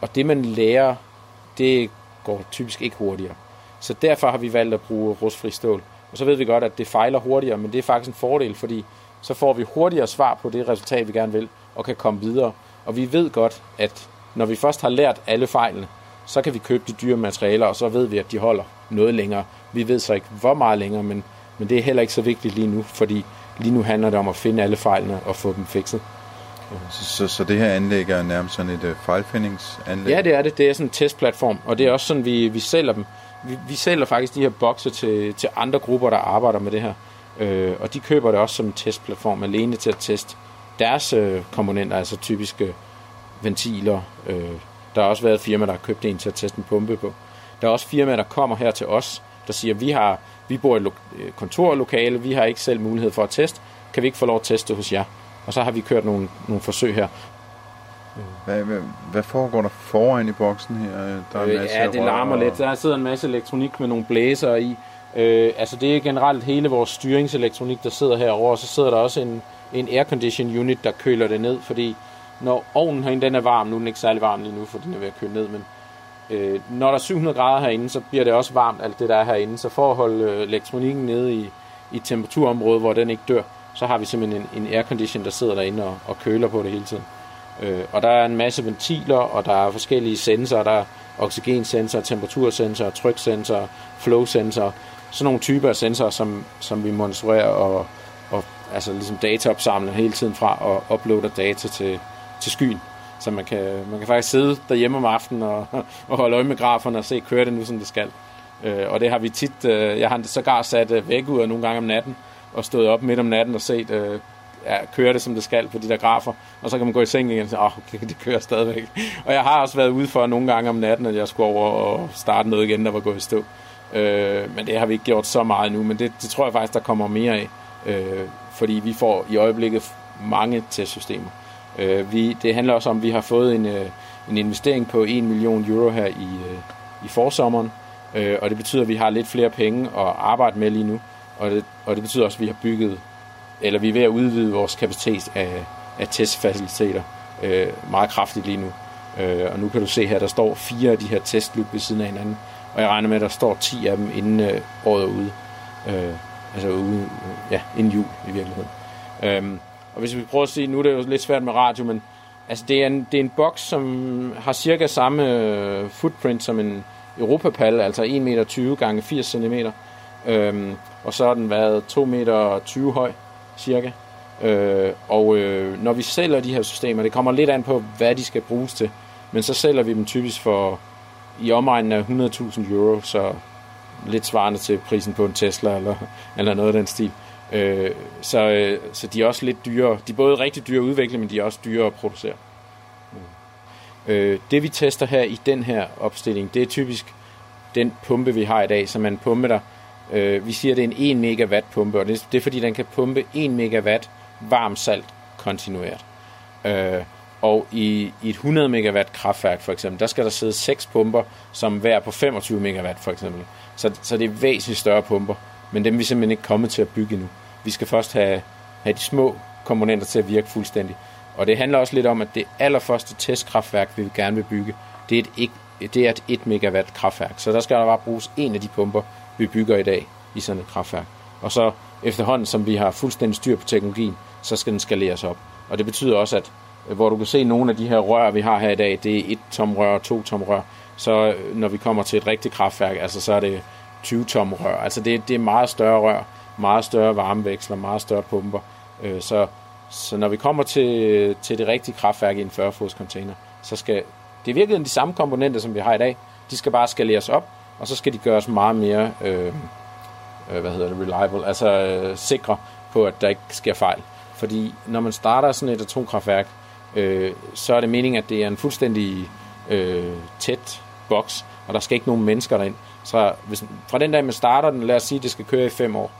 og det man lærer, det går typisk ikke hurtigere. Så derfor har vi valgt at bruge rustfri stål. Og så ved vi godt, at det fejler hurtigere, men det er faktisk en fordel, fordi så får vi hurtigere svar på det resultat, vi gerne vil, og kan komme videre. Og vi ved godt, at når vi først har lært alle fejlene, så kan vi købe de dyre materialer, og så ved vi, at de holder noget længere. Vi ved så ikke, hvor meget længere, men, men det er heller ikke så vigtigt lige nu, fordi lige nu handler det om at finde alle fejlene og få dem fikset.
Så, så, så det her anlæg er nærmest sådan et uh, fejlfindingsanlæg?
Ja, det er det. Det er sådan en testplatform, og det er også sådan, vi, vi sælger dem. Vi, vi sælger faktisk de her bokse til, til andre grupper, der arbejder med det her. Øh, og de køber det også som en testplatform alene til at teste deres øh, komponenter, altså typiske ventiler. Øh, der har også været firma, der har købt en til at teste en pumpe på. Der er også firmaer, der kommer her til os, der siger, vi har vi bor i et øh, kontorlokale, vi har ikke selv mulighed for at teste, kan vi ikke få lov at teste hos jer? Og så har vi kørt nogle, nogle forsøg her.
Hvad, hvad, hvad foregår der foran i boksen her?
Der er øh, masse ja, det larmer og... lidt. Der sidder en masse elektronik med nogle blæser i. Øh, altså det er generelt hele vores styringselektronik, der sidder herovre, og så sidder der også en, en aircondition unit, der køler det ned, fordi når ovnen herinde den er varm, nu er den ikke særlig varm lige nu, for den er ved at køle ned, men øh, når der er 700 grader herinde, så bliver det også varmt, alt det der er herinde, så for at holde øh, elektronikken nede i, i temperaturområdet, temperaturområde, hvor den ikke dør, så har vi simpelthen en, en aircondition, der sidder derinde og, og køler på det hele tiden. Øh, og der er en masse ventiler, og der er forskellige sensorer, der er oxygensensorer, temperatursensor, tryksensor, flowsensorer, sådan nogle typer af sensorer, som, som vi monitorerer og, og altså ligesom dataopsamler hele tiden fra og uploader data til, til skyen. Så man kan, man kan faktisk sidde derhjemme om aftenen og, <laughs> og holde øje med graferne og se, kører det nu, som det skal. Øh, og det har vi tit, øh, jeg har sågar sat øh, væk ud nogle gange om natten, og stået op midt om natten og set, øh, ja, kører det, som det skal på de der grafer, og så kan man gå i seng igen og sige, åh, oh, okay, <laughs> det kører stadigvæk. Og jeg har også været ude for nogle gange om natten, at jeg skulle over og starte noget igen, der var gået i stå. Øh, men det har vi ikke gjort så meget nu, men det, det tror jeg faktisk, der kommer mere af. Øh, fordi vi får i øjeblikket mange testsystemer. Øh, vi, det handler også om, at vi har fået en, øh, en investering på 1 million euro her i, øh, i forsommeren, øh, og det betyder, at vi har lidt flere penge at arbejde med lige nu. og, det, og det betyder også, at vi har bygget, eller vi er ved at udvide vores kapacitet af, af testfaciliteter øh, meget kraftigt lige nu. Øh, og nu kan du se her, der står fire af de her testloop ved siden af hinanden, og jeg regner med, at der står 10 af dem inden øh, året er ude. Øh, altså ude, ja, inden jul i virkeligheden. Øh, og hvis vi prøver at sige, nu er det jo lidt svært med radio, men altså det er en, det er en boks, som har cirka samme øh, footprint som en Europapal, altså 1,20 meter gange 80 cm. Øhm, og så har den været 2,20 meter høj, cirka. Øh, og øh, når vi sælger de her systemer, det kommer lidt an på, hvad de skal bruges til, men så sælger vi dem typisk for i omegnen af 100.000 euro, så lidt svarende til prisen på en Tesla eller, eller noget af den stil. Øh, så, øh, så de er også lidt dyre. De er både rigtig dyre at udvikle, men de er også dyre at producere. Mm. Øh, det vi tester her i den her opstilling, det er typisk den pumpe, vi har i dag, som man pumpe, der øh, vi siger, det er en 1 megawatt pumpe, og det, det er fordi, den kan pumpe 1 megawatt varm salt kontinuert. Øh, og i, i et 100 megawatt kraftværk for eksempel, der skal der sidde seks pumper, som hver på 25 megawatt for eksempel. Så, så det er væsentligt større pumper, men dem er vi simpelthen ikke kommet til at bygge endnu. Vi skal først have, have de små komponenter til at virke fuldstændig. Og det handler også lidt om, at det allerførste testkraftværk, vi gerne vil bygge, det er et, det er et 1 megawatt kraftværk. Så der skal der bare bruges en af de pumper, vi bygger i dag i sådan et kraftværk. Og så efterhånden, som vi har fuldstændig styr på teknologien, så skal den skaleres op. Og det betyder også, at øh, hvor du kan se nogle af de her rør, vi har her i dag, det er et tom rør og to tom rør. Så øh, når vi kommer til et rigtigt kraftværk, altså så er det 20 tom rør. Altså det, det er meget større rør, meget større varmeveksler, meget større pumper. Øh, så, så når vi kommer til, til det rigtige kraftværk i en 40-fods container, så skal det er virkelig de samme komponenter, som vi har i dag. De skal bare skaleres op, og så skal de gøres meget mere øh, øh, hvad hedder det, reliable, altså øh, sikre på, at der ikke sker fejl. Fordi når man starter sådan et atomkraftværk, øh, så er det meningen, at det er en fuldstændig øh, tæt boks, og der skal ikke nogen mennesker derind. Så hvis, fra den dag, man starter den, lad os sige, at det skal køre i fem år,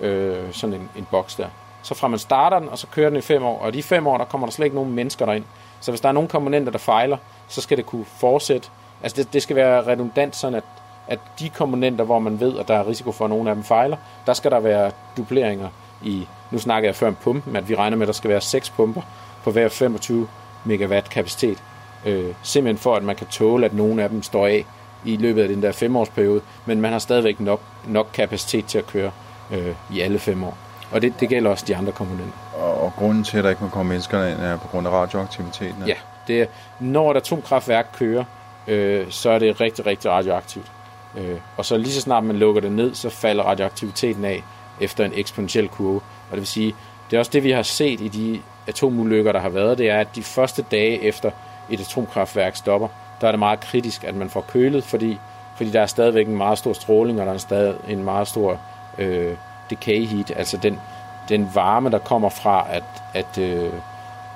øh, sådan en, en boks der. Så fra man starter den, og så kører den i fem år, og i de fem år, der kommer der slet ikke nogen mennesker derind. Så hvis der er nogle komponenter, der fejler, så skal det kunne fortsætte. Altså det, det skal være redundant, sådan at, at de komponenter, hvor man ved, at der er risiko for, at nogle af dem fejler, der skal der være dubleringer i, nu snakker jeg før om pumpen, at vi regner med, at der skal være seks pumper på hver 25 megawatt kapacitet. Øh, simpelthen for, at man kan tåle, at nogle af dem står af i løbet af den der femårsperiode, men man har stadigvæk nok, nok kapacitet til at køre øh, i alle fem år. Og det, det gælder også de andre komponenter.
Og, og grunden til, at der ikke må komme mennesker ind, er på grund af radioaktiviteten?
Ja, det er, når et atomkraftværk kører, øh, så er det rigtig, rigtig radioaktivt. Øh, og så lige så snart man lukker det ned, så falder radioaktiviteten af efter en eksponentiel kurve. Og det vil sige, det er også det, vi har set i de atomulykker, der har været, det er, at de første dage efter et atomkraftværk stopper, der er det meget kritisk, at man får kølet, fordi, fordi der er stadigvæk en meget stor stråling, og der er stadig en meget stor øh, decay heat, altså den, den varme, der kommer fra, at, at øh,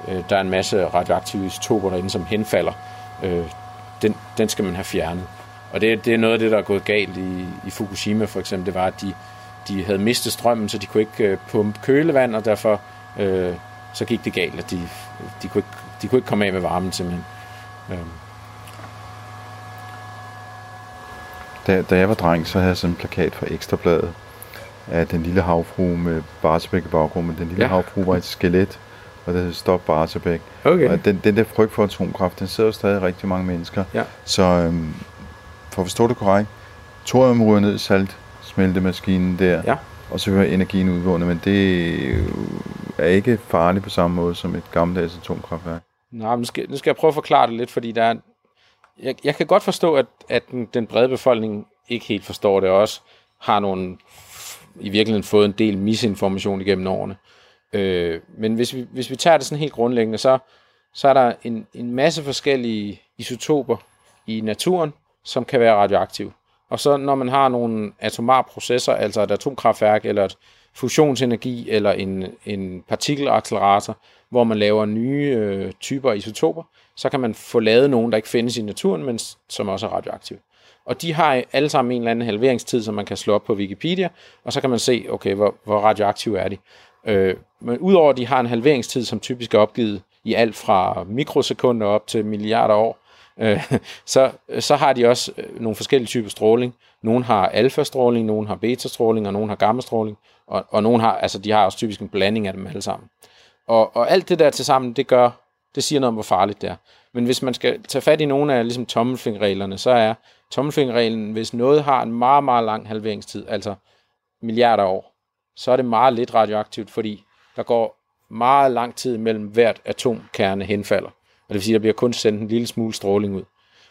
øh, der er en masse radioaktive isotoper derinde, som henfalder, øh, den, den skal man have fjernet. Og det, det er noget af det, der er gået galt i, i Fukushima for eksempel, det var, at de, de havde mistet strømmen, så de kunne ikke øh, pumpe kølevand, og derfor øh, så gik det galt, at de, de, kunne ikke, de kunne ikke komme af med varmen simpelthen. Øh.
Da, da jeg var dreng, så havde jeg sådan en plakat fra Ekstrabladet af den lille havfru med Barsebæk i baggrunden. Den lille ja. havfru var et skelet, og det hed Stop Barsebæk.
Okay.
Og den, den der frygt for atomkraft, den sidder jo stadig rigtig mange mennesker.
Ja.
Så øhm, for at forstå det korrekt, thorium ryger ned i salt, smeltemaskinen der,
ja.
og så hører energien udvundet, men det er ikke farligt på samme måde som et gammeldags atomkraftværk.
Nej, nu skal, nu skal jeg prøve at forklare det lidt, fordi der er, jeg, jeg kan godt forstå, at, at den, den brede befolkning ikke helt forstår det, og også har nogle, i virkeligheden fået en del misinformation igennem årene. Øh, men hvis vi, hvis vi tager det sådan helt grundlæggende, så, så er der en, en masse forskellige isotoper i naturen, som kan være radioaktive. Og så når man har nogle atomare processer, altså et atomkraftværk eller et fusionsenergi eller en, en partikelaccelerator, hvor man laver nye øh, typer isotoper, så kan man få lavet nogen, der ikke findes i naturen, men som også er radioaktive. Og de har alle sammen en eller anden halveringstid, som man kan slå op på Wikipedia, og så kan man se, okay, hvor, hvor radioaktive er de. Øh, men udover at de har en halveringstid, som typisk er opgivet i alt fra mikrosekunder op til milliarder år, øh, <laughs> så, så har de også øh, nogle forskellige typer stråling. Nogle har alfa-stråling, nogle har beta-stråling, og nogle har gamma-stråling, og, og nogle har, altså de har også typisk en blanding af dem alle sammen. Og, og alt det der til sammen, det gør, det siger noget om, hvor farligt det er. Men hvis man skal tage fat i nogle af ligesom tommelfingerreglerne, så er tommelfingerreglen, hvis noget har en meget, meget lang halveringstid, altså milliarder år, så er det meget lidt radioaktivt, fordi der går meget lang tid mellem hvert atomkerne henfalder. Og det vil sige, at der bliver kun sendt en lille smule stråling ud.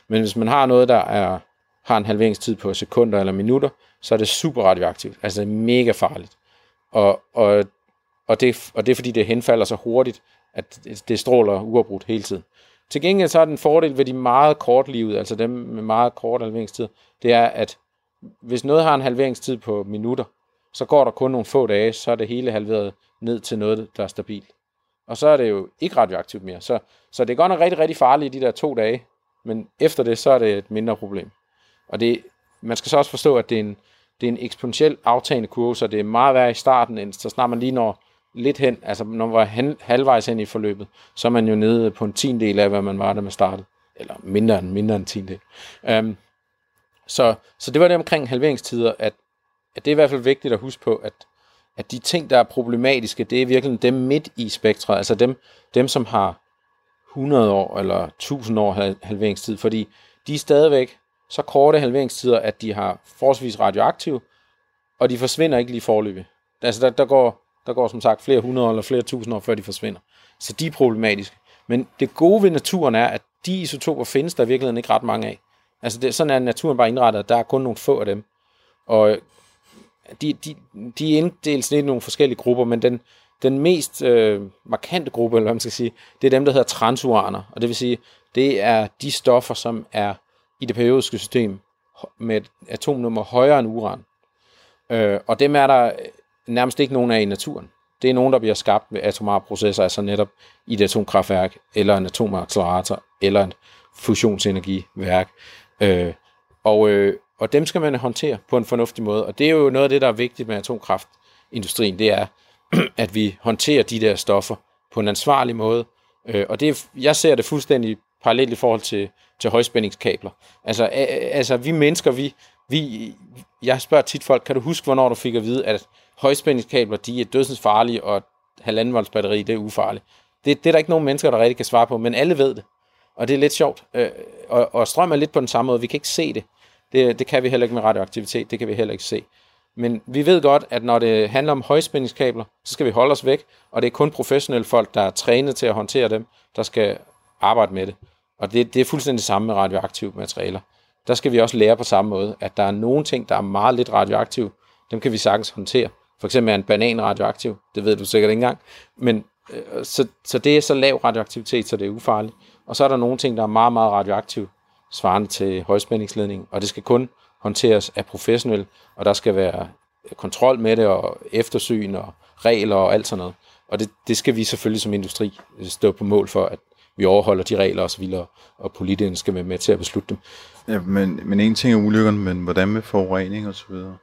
Men hvis man har noget, der er, har en halveringstid på sekunder eller minutter, så er det super radioaktivt. Altså mega farligt. Og, og, og, det, og det er fordi, det henfalder så hurtigt, at det stråler uafbrudt hele tiden. Til gengæld så er den fordel ved de meget kortlivede, altså dem med meget kort halveringstid, det er, at hvis noget har en halveringstid på minutter, så går der kun nogle få dage, så er det hele halveret ned til noget, der er stabilt. Og så er det jo ikke radioaktivt mere. Så, så det er godt nok rigtig, rigtig farligt i de der to dage, men efter det, så er det et mindre problem. Og det, man skal så også forstå, at det er en, det er en eksponentiel aftagende kurve, så det er meget værre i starten, end så snart man lige når lidt hen, altså når man var halvvejs hen i forløbet, så er man jo nede på en tiendel af, hvad man var, da man startede. Eller mindre end, mindre end en tiendel. Um, øhm, så, så det var det omkring halveringstider, at, at det er i hvert fald vigtigt at huske på, at, at de ting, der er problematiske, det er virkelig dem midt i spektret, altså dem, dem som har 100 år eller 1000 år halveringstid, fordi de er stadigvæk så korte halveringstider, at de har forholdsvis radioaktiv, og de forsvinder ikke lige forløbig. Altså der, der, går, der går som sagt flere hundrede eller flere tusind år, før de forsvinder. Så de er problematiske. Men det gode ved naturen er, at de isotoper findes der i virkeligheden ikke ret mange af. Altså det, sådan er naturen bare indrettet, at der er kun nogle få af dem. Og øh, de, de, de inddeles lidt i nogle forskellige grupper, men den, den mest øh, markante gruppe, eller hvad man skal sige, det er dem, der hedder transuraner. Og det vil sige, det er de stoffer, som er i det periodiske system med et atomnummer højere end uran. Øh, og dem er der nærmest ikke nogen af i naturen. Det er nogen, der bliver skabt ved atomare processer, altså netop i et atomkraftværk, eller en atomaccelerator, eller et fusionsenergiværk. Øh, og, øh, og dem skal man håndtere på en fornuftig måde. Og det er jo noget af det, der er vigtigt med atomkraftindustrien, det er, <clears throat> at vi håndterer de der stoffer på en ansvarlig måde. Øh, og det jeg ser det fuldstændig parallelt i forhold til, til højspændingskabler. Altså, altså vi mennesker, vi, vi, jeg spørger tit folk, kan du huske, hvornår du fik at vide, at højspændingskabler, de er dødsens farlige, og halvanden volts batteri, det er ufarligt. Det, det er der ikke nogen mennesker, der rigtig kan svare på, men alle ved det. Og det er lidt sjovt. Øh, og, og strøm er lidt på den samme måde. Vi kan ikke se det. det. Det kan vi heller ikke med radioaktivitet. Det kan vi heller ikke se. Men vi ved godt, at når det handler om højspændingskabler, så skal vi holde os væk, og det er kun professionelle folk, der er trænet til at håndtere dem, der skal arbejde med det. Og det, det er fuldstændig det samme med radioaktive materialer. Der skal vi også lære på samme måde, at der er nogle ting, der er meget lidt radioaktive, dem kan vi sagtens håndtere. For eksempel er en banan radioaktiv, det ved du sikkert ikke engang. Men, øh, så, så det er så lav radioaktivitet, så det er ufarligt. Og så er der nogle ting, der er meget, meget radioaktive, svarende til højspændingsledning, og det skal kun håndteres af professionelle, og der skal være øh, kontrol med det, og eftersyn, og regler og alt sådan noget. Og det, det skal vi selvfølgelig som industri øh, stå på mål for, at vi overholder de regler og så og politikerne skal være med til at beslutte dem.
Ja, men, men en ting er ulykkerne, men hvordan med forurening og så videre?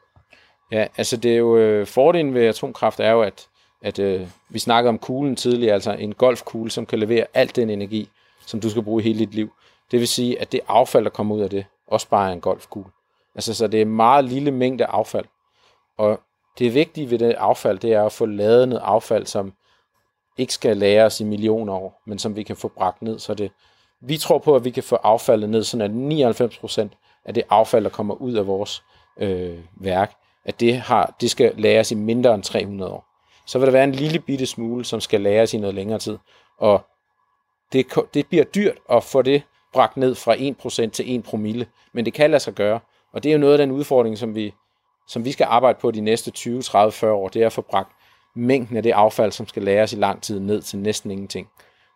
Ja, altså det er jo, øh, fordelen ved atomkraft er jo, at, at øh, vi snakkede om kuglen tidligere, altså en golfkugle, som kan levere alt den energi, som du skal bruge i hele dit liv. Det vil sige, at det affald, der kommer ud af det, også bare er en golfkugle. Altså, så det er en meget lille mængde affald. Og det vigtige ved det affald, det er at få lavet noget affald, som ikke skal læres i millioner år, men som vi kan få bragt ned. Så det, vi tror på, at vi kan få affaldet ned, sådan at 99% af det affald, der kommer ud af vores øh, værk, at det, har, det skal læres i mindre end 300 år. Så vil der være en lille bitte smule, som skal læres i noget længere tid. Og det, det bliver dyrt at få det bragt ned fra 1% til 1 promille, men det kan lade sig gøre. Og det er jo noget af den udfordring, som vi, som vi skal arbejde på de næste 20, 30, 40 år, det er at få bragt mængden af det affald, som skal læres i lang tid, ned til næsten ingenting.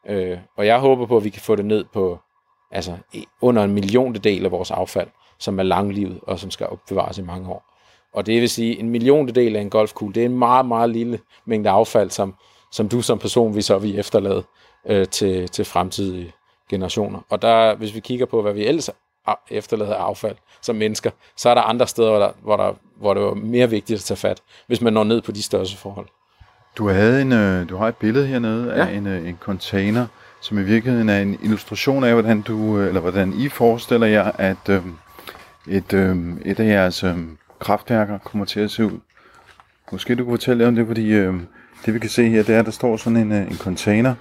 Øh, og jeg håber på, at vi kan få det ned på altså under en milliontedel af vores affald, som er langlivet og som skal opbevares i mange år. Og det vil sige, en milliontedel af en golfkugle, det er en meget, meget lille mængde affald, som, som du som person vil så vi efterlade øh, til, til fremtidige generationer. Og der, hvis vi kigger på, hvad vi ellers efterlader affald som mennesker, så er der andre steder, hvor, der, hvor, der, hvor det var mere vigtigt at tage fat, hvis man når ned på de største forhold.
Du havde en, øh, du har et billede hernede ja. af en, øh, en container. som i virkeligheden er en illustration af, hvordan du, eller hvordan I forestiller jer, at øh, et, øh, et af jeres øh, kraftværker kommer til at se ud. Måske du kunne fortælle om det, fordi øh, det vi kan se her, det er, at der står sådan en, øh, en container,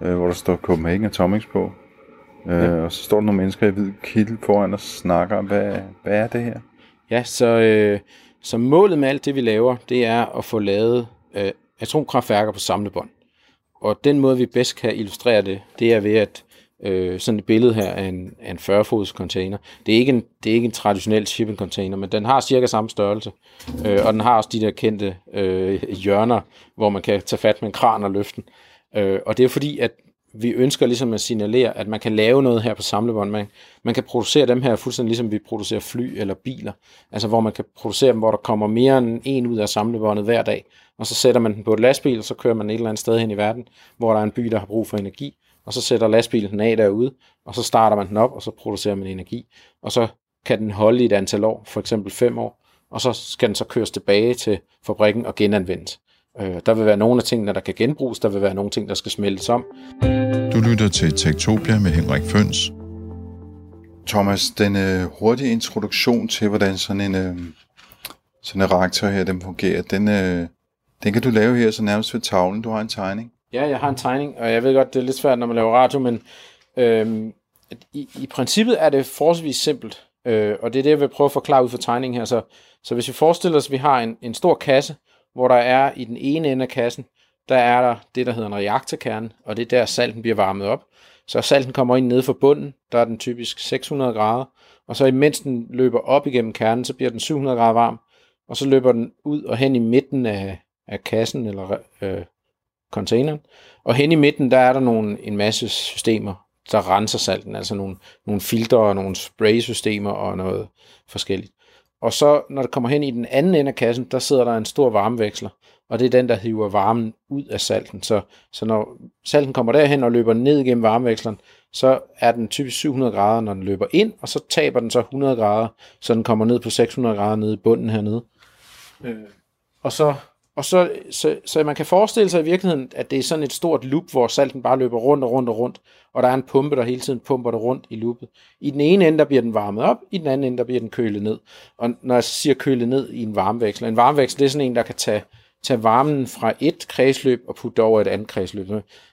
øh, hvor der står Copenhagen Atomics på. Øh, ja. Og så står der nogle mennesker i hvid kittel foran og snakker. Hvad, hvad er det her?
Ja, så, øh, så målet med alt det, vi laver, det er at få lavet øh, atomkraftværker på samlebånd. Og den måde, vi bedst kan illustrere det, det er ved at øh, sådan et billede her af en, af en 40-fods container. Det er, ikke en, det er ikke en traditionel shipping container, men den har cirka samme størrelse. Øh, og den har også de der kendte øh, hjørner, hvor man kan tage fat med en kran og løfte den. Øh, og det er fordi, at vi ønsker ligesom at signalere, at man kan lave noget her på samlebånd. Man, man kan producere dem her fuldstændig ligesom vi producerer fly eller biler. Altså hvor man kan producere dem, hvor der kommer mere end en ud af samlebåndet hver dag. Og så sætter man den på et lastbil, og så kører man et eller andet sted hen i verden, hvor der er en by, der har brug for energi. Og så sætter lastbilen den af derude, og så starter man den op, og så producerer man energi. Og så kan den holde i et antal år, for eksempel fem år, og så skal den så køres tilbage til fabrikken og genanvendes. Øh, der vil være nogle af tingene, der kan genbruges, der vil være nogle ting, der skal smeltes om.
Du lytter til Tektopia med Henrik Føns. Thomas, den øh, hurtige introduktion til, hvordan sådan en, øh, sådan en reaktor her, den fungerer, den, øh, den kan du lave her så nærmest ved tavlen. Du har en tegning.
Ja, jeg har en tegning, og jeg ved godt, det er lidt svært, når man laver radio, men øhm, i, i princippet er det forholdsvis simpelt. Øh, og det er det, jeg vil prøve at forklare ud fra tegningen her. Så, så hvis vi forestiller os, at vi har en, en stor kasse, hvor der er i den ene ende af kassen, der er der det, der hedder en reaktorkerne, og det er der, salten bliver varmet op. Så salten kommer ind nede for bunden, der er den typisk 600 grader, og så imens den løber op igennem kernen, så bliver den 700 grader varm, og så løber den ud og hen i midten af, af kassen eller øh, containeren, og hen i midten, der er der nogle, en masse systemer, der renser salten, altså nogle, nogle filtre og nogle spraysystemer og noget forskelligt. Og så, når det kommer hen i den anden ende af kassen, der sidder der en stor varmeveksler, og det er den, der hiver varmen ud af salten. Så, så når salten kommer derhen og løber ned igennem varmeveksleren, så er den typisk 700 grader, når den løber ind, og så taber den så 100 grader, så den kommer ned på 600 grader nede i bunden hernede. Øh. Og så og så, så, så man kan forestille sig i virkeligheden, at det er sådan et stort loop, hvor salten bare løber rundt og rundt og rundt, og der er en pumpe, der hele tiden pumper det rundt i loopet. I den ene ende, der bliver den varmet op, i den anden ende, der bliver den kølet ned. Og når jeg siger kølet ned i en varmeveksler, en varmeveksler, det er sådan en, der kan tage, tage varmen fra et kredsløb og putte over et andet kredsløb.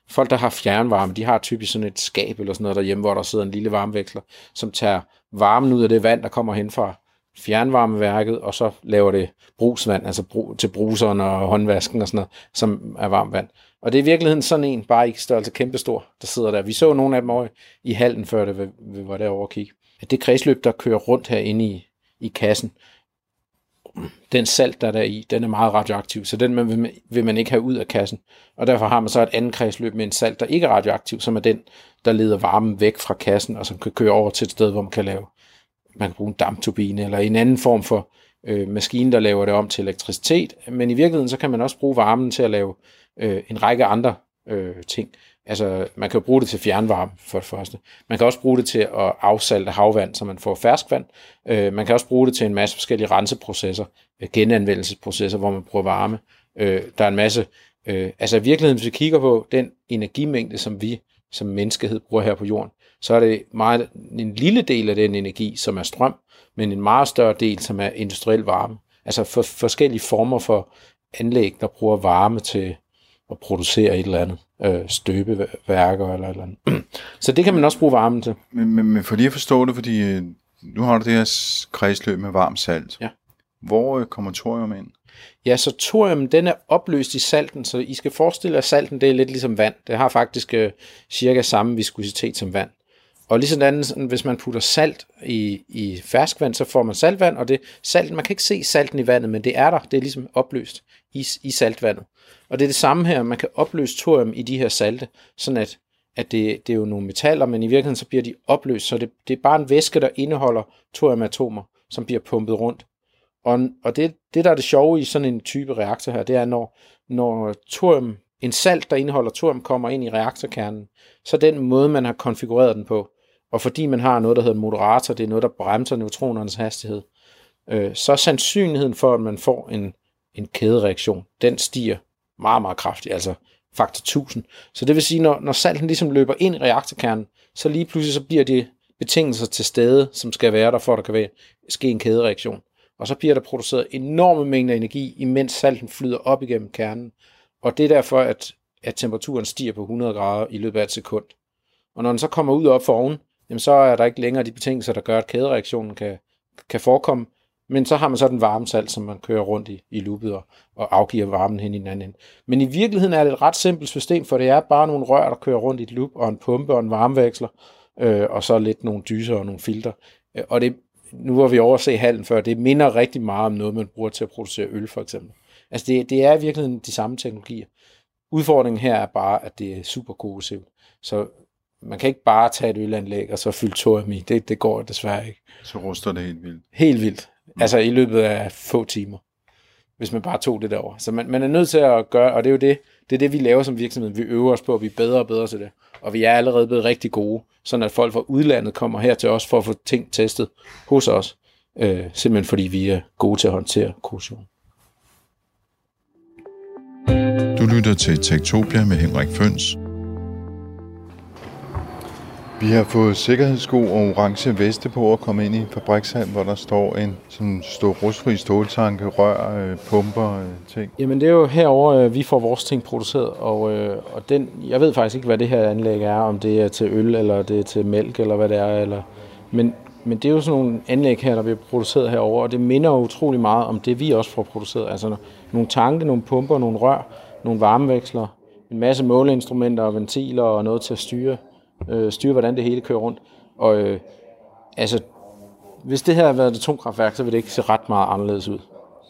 Folk, der har fjernvarme, de har typisk sådan et skab eller sådan noget derhjemme, hvor der sidder en lille varmeveksler, som tager varmen ud af det vand, der kommer hen fra, fjernvarmeværket, og så laver det brugsvand, altså brug, til bruseren og håndvasken og sådan noget, som er varmt vand. Og det er i virkeligheden sådan en, bare ikke størrelse kæmpestor, der sidder der. Vi så nogle af dem over i hallen, før det, vi var derovre og kigge. At det kredsløb, der kører rundt herinde i, i kassen, den salt, der er der i, den er meget radioaktiv, så den vil man, vil man ikke have ud af kassen. Og derfor har man så et andet kredsløb med en salt, der ikke er radioaktiv, som er den, der leder varmen væk fra kassen, og som kan køre over til et sted, hvor man kan lave man kan bruge en dampturbine eller en anden form for øh, maskine, der laver det om til elektricitet. Men i virkeligheden, så kan man også bruge varmen til at lave øh, en række andre øh, ting. Altså, man kan jo bruge det til fjernvarme, for det første. Man kan også bruge det til at afsalte havvand, så man får ferskvand. Øh, man kan også bruge det til en masse forskellige renseprocesser, øh, genanvendelsesprocesser, hvor man bruger varme. Øh, der er en masse... Øh, altså, i virkeligheden, hvis vi kigger på den energimængde, som vi som menneskehed bruger her på jorden, så er det meget, en lille del af den energi, som er strøm, men en meget større del, som er industriel varme. Altså for, forskellige former for anlæg, der bruger varme til at producere et eller andet øh, støbeværker eller et eller andet. <clears throat> Så det kan man også bruge varme til.
Men, men, men for lige at forstå det, fordi øh, nu har du det her kredsløb med varmt salt.
Ja.
Hvor øh, kommer thorium ind?
Ja, så thorium, den er opløst i salten, så I skal forestille jer, at salten det er lidt ligesom vand. Det har faktisk øh, cirka samme viskositet som vand. Og lige sådan, sådan hvis man putter salt i, i ferskvand, så får man saltvand, og det salt, man kan ikke se salten i vandet, men det er der, det er ligesom opløst i, i saltvandet. Og det er det samme her, man kan opløse thorium i de her salte, sådan at, at det, det er jo nogle metaller, men i virkeligheden så bliver de opløst, så det, det er bare en væske, der indeholder thoriumatomer, som bliver pumpet rundt. Og, og det, det, der er det sjove i sådan en type reaktor her, det er, når, når thorium, en salt, der indeholder thorium, kommer ind i reaktorkernen, så den måde, man har konfigureret den på, og fordi man har noget, der hedder en moderator, det er noget, der bremser neutronernes hastighed, øh, så er sandsynligheden for, at man får en, en kædereaktion, den stiger meget, meget kraftigt. Altså faktor 1000. Så det vil sige, når, når salten ligesom løber ind i reaktorkernen, så lige pludselig så bliver det betingelser til stede, som skal være der, for at der kan være, ske en kædereaktion. Og så bliver der produceret enorme mængder energi, imens salten flyder op igennem kernen. Og det er derfor, at, at temperaturen stiger på 100 grader i løbet af et sekund. Og når den så kommer ud op for oven, jamen så er der ikke længere de betingelser, der gør, at kædereaktionen kan, kan forekomme. Men så har man så den varme salt, som man kører rundt i, i loopet og, og afgiver varmen hen i den anden Men i virkeligheden er det et ret simpelt system, for det er bare nogle rør, der kører rundt i et loop, og en pumpe og en varmeveksler, øh, og så lidt nogle dyser og nogle filter. Og det, nu var vi over at se hallen før, det minder rigtig meget om noget, man bruger til at producere øl for eksempel. Altså det, det er i virkeligheden de samme teknologier. Udfordringen her er bare, at det er super korrosivt. Så man kan ikke bare tage et ølanlæg og så fylde thorium i. Det, det går desværre ikke.
Så ruster det helt vildt.
Helt vildt. Mm. Altså i løbet af få timer. Hvis man bare tog det derover. Så man, man er nødt til at gøre, og det er jo det, det er det, vi laver som virksomhed. Vi øver os på at blive bedre og bedre til det. Og vi er allerede blevet rigtig gode, sådan at folk fra udlandet kommer her til os for at få ting testet hos os. Øh, simpelthen fordi vi er gode til at håndtere korrosion.
Du lytter til Tektopia med Henrik Føns. Vi har fået sikkerhedssko og orange veste på at komme ind i fabrikshal, hvor der står en sådan stor rustfri ståltanke, rør, øh, pumper, øh, ting.
Jamen det er jo herover øh, vi får vores ting produceret, og, og den, jeg ved faktisk ikke, hvad det her anlæg er, om det er til øl, eller det er til mælk, eller hvad det er, eller, men, men det er jo sådan nogle anlæg her, der bliver produceret herover, og det minder jo utrolig meget om det, vi også får produceret. Altså nogle tanke, nogle pumper, nogle rør, nogle varmeveksler, en masse måleinstrumenter og ventiler og noget til at styre øh, styre, hvordan det hele kører rundt. Og øh, altså, hvis det her havde været et atomkraftværk, så ville det ikke se ret meget anderledes ud.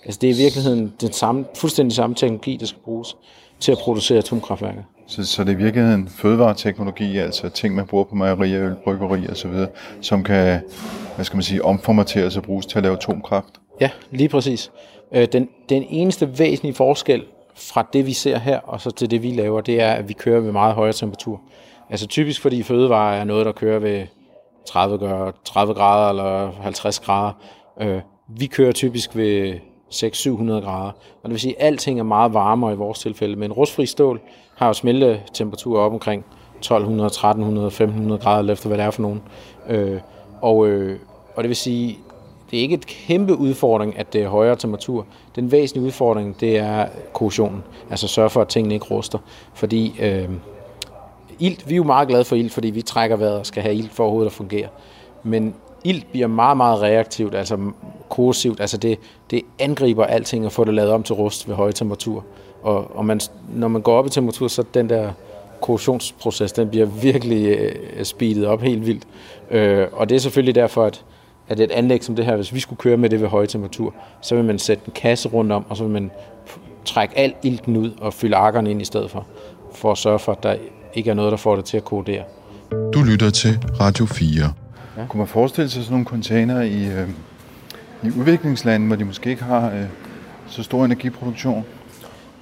Altså, det er i virkeligheden den samme, fuldstændig samme teknologi, der skal bruges til at producere atomkraftværker.
Så, så det er i virkeligheden fødevareteknologi, altså ting, man bruger på mejerier, øl, bryggeri og så videre, som kan, hvad skal man sige, omformateres og bruges til at lave atomkraft?
Ja, lige præcis. Øh, den, den eneste væsentlige forskel fra det, vi ser her, og så til det, vi laver, det er, at vi kører ved meget højere temperatur. Altså typisk fordi fødevarer er noget, der kører ved 30 30 grader eller 50 grader. Øh, vi kører typisk ved 600-700 grader. Og det vil sige, at alting er meget varmere i vores tilfælde. Men rustfri stål har jo smeltetemperaturer op omkring 1200, 1300, 1500 grader, efter hvad det er for nogen. Øh, og, øh, og det vil sige, det er ikke et kæmpe udfordring, at det er højere temperatur. Den væsentlige udfordring, det er korrosionen. Altså sørge for, at tingene ikke ruster. Fordi øh, ilt, vi er jo meget glade for ilt, fordi vi trækker vejret og skal have ilt for overhovedet at fungere. Men ilt bliver meget, meget reaktivt, altså korrosivt. Altså det, det angriber alting og får det lavet om til rust ved høje temperatur. Og, og man, når man går op i temperatur, så den der korrosionsproces, den bliver virkelig øh, speedet op helt vildt. Øh, og det er selvfølgelig derfor, at, at et anlæg som det her, hvis vi skulle køre med det ved høje temperatur, så vil man sætte en kasse rundt om, og så vil man trække al ilten ud og fylde akkerne ind i stedet for, for at sørge for, at der ikke er noget, der får det til at kodere.
Du lytter til Radio 4. Ja. Kunne man forestille sig sådan nogle container i, øh, i udviklingslande, hvor de måske ikke har øh, så stor energiproduktion?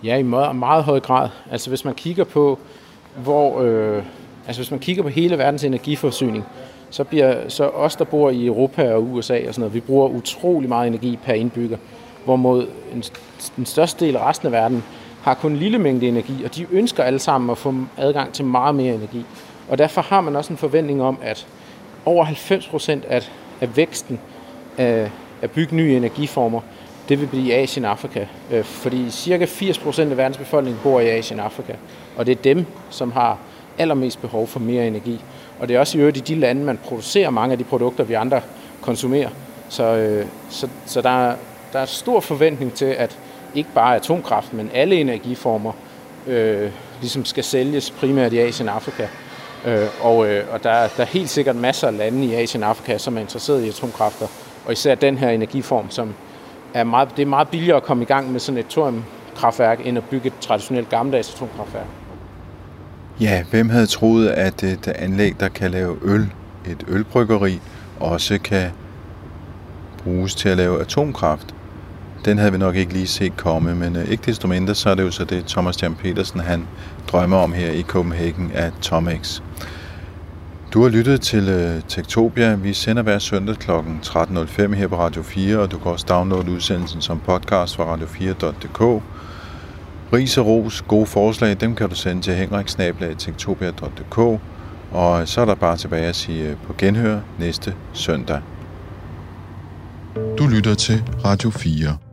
Ja, i meget, meget høj grad. Altså hvis man kigger på, hvor, øh, altså hvis man kigger på hele verdens energiforsyning, så bliver så os, der bor i Europa og USA og sådan noget, vi bruger utrolig meget energi per indbygger, hvorimod en, den største del af resten af verden har kun en lille mængde energi, og de ønsker alle sammen at få adgang til meget mere energi. Og derfor har man også en forventning om, at over 90 procent af, af væksten af, af bygge nye energiformer, det vil blive i Asien og Afrika. Øh, fordi cirka 80 procent af verdens befolkning bor i Asien og Afrika. Og det er dem, som har allermest behov for mere energi. Og det er også i øvrigt i de lande, man producerer mange af de produkter, vi andre konsumerer. Så, øh, så, så der, er, der er stor forventning til, at ikke bare atomkraft, men alle energiformer, øh, ligesom skal sælges primært i Asien og Afrika. Øh, og øh, og der, der er helt sikkert masser af lande i Asien og Afrika, som er interesseret i atomkræfter. Og især den her energiform, som er meget, det er meget billigere at komme i gang med sådan et atomkraftværk, end at bygge et traditionelt gammeldags atomkraftværk.
Ja, hvem havde troet, at et anlæg, der kan lave øl, et ølbryggeri, også kan bruges til at lave atomkraft? Den havde vi nok ikke lige set komme, men øh, ikke desto mindre, så er det jo så det, Thomas Jan Petersen han drømmer om her i Copenhagen af Tomex. Du har lyttet til øh, Tektopia. Vi sender hver søndag kl. 13.05 her på Radio 4, og du kan også downloade udsendelsen som podcast fra radio4.dk. Ris og ros, gode forslag, dem kan du sende til henriksnablag.tektopia.dk og så er der bare tilbage at sige øh, på genhør næste søndag. Du lytter til Radio 4.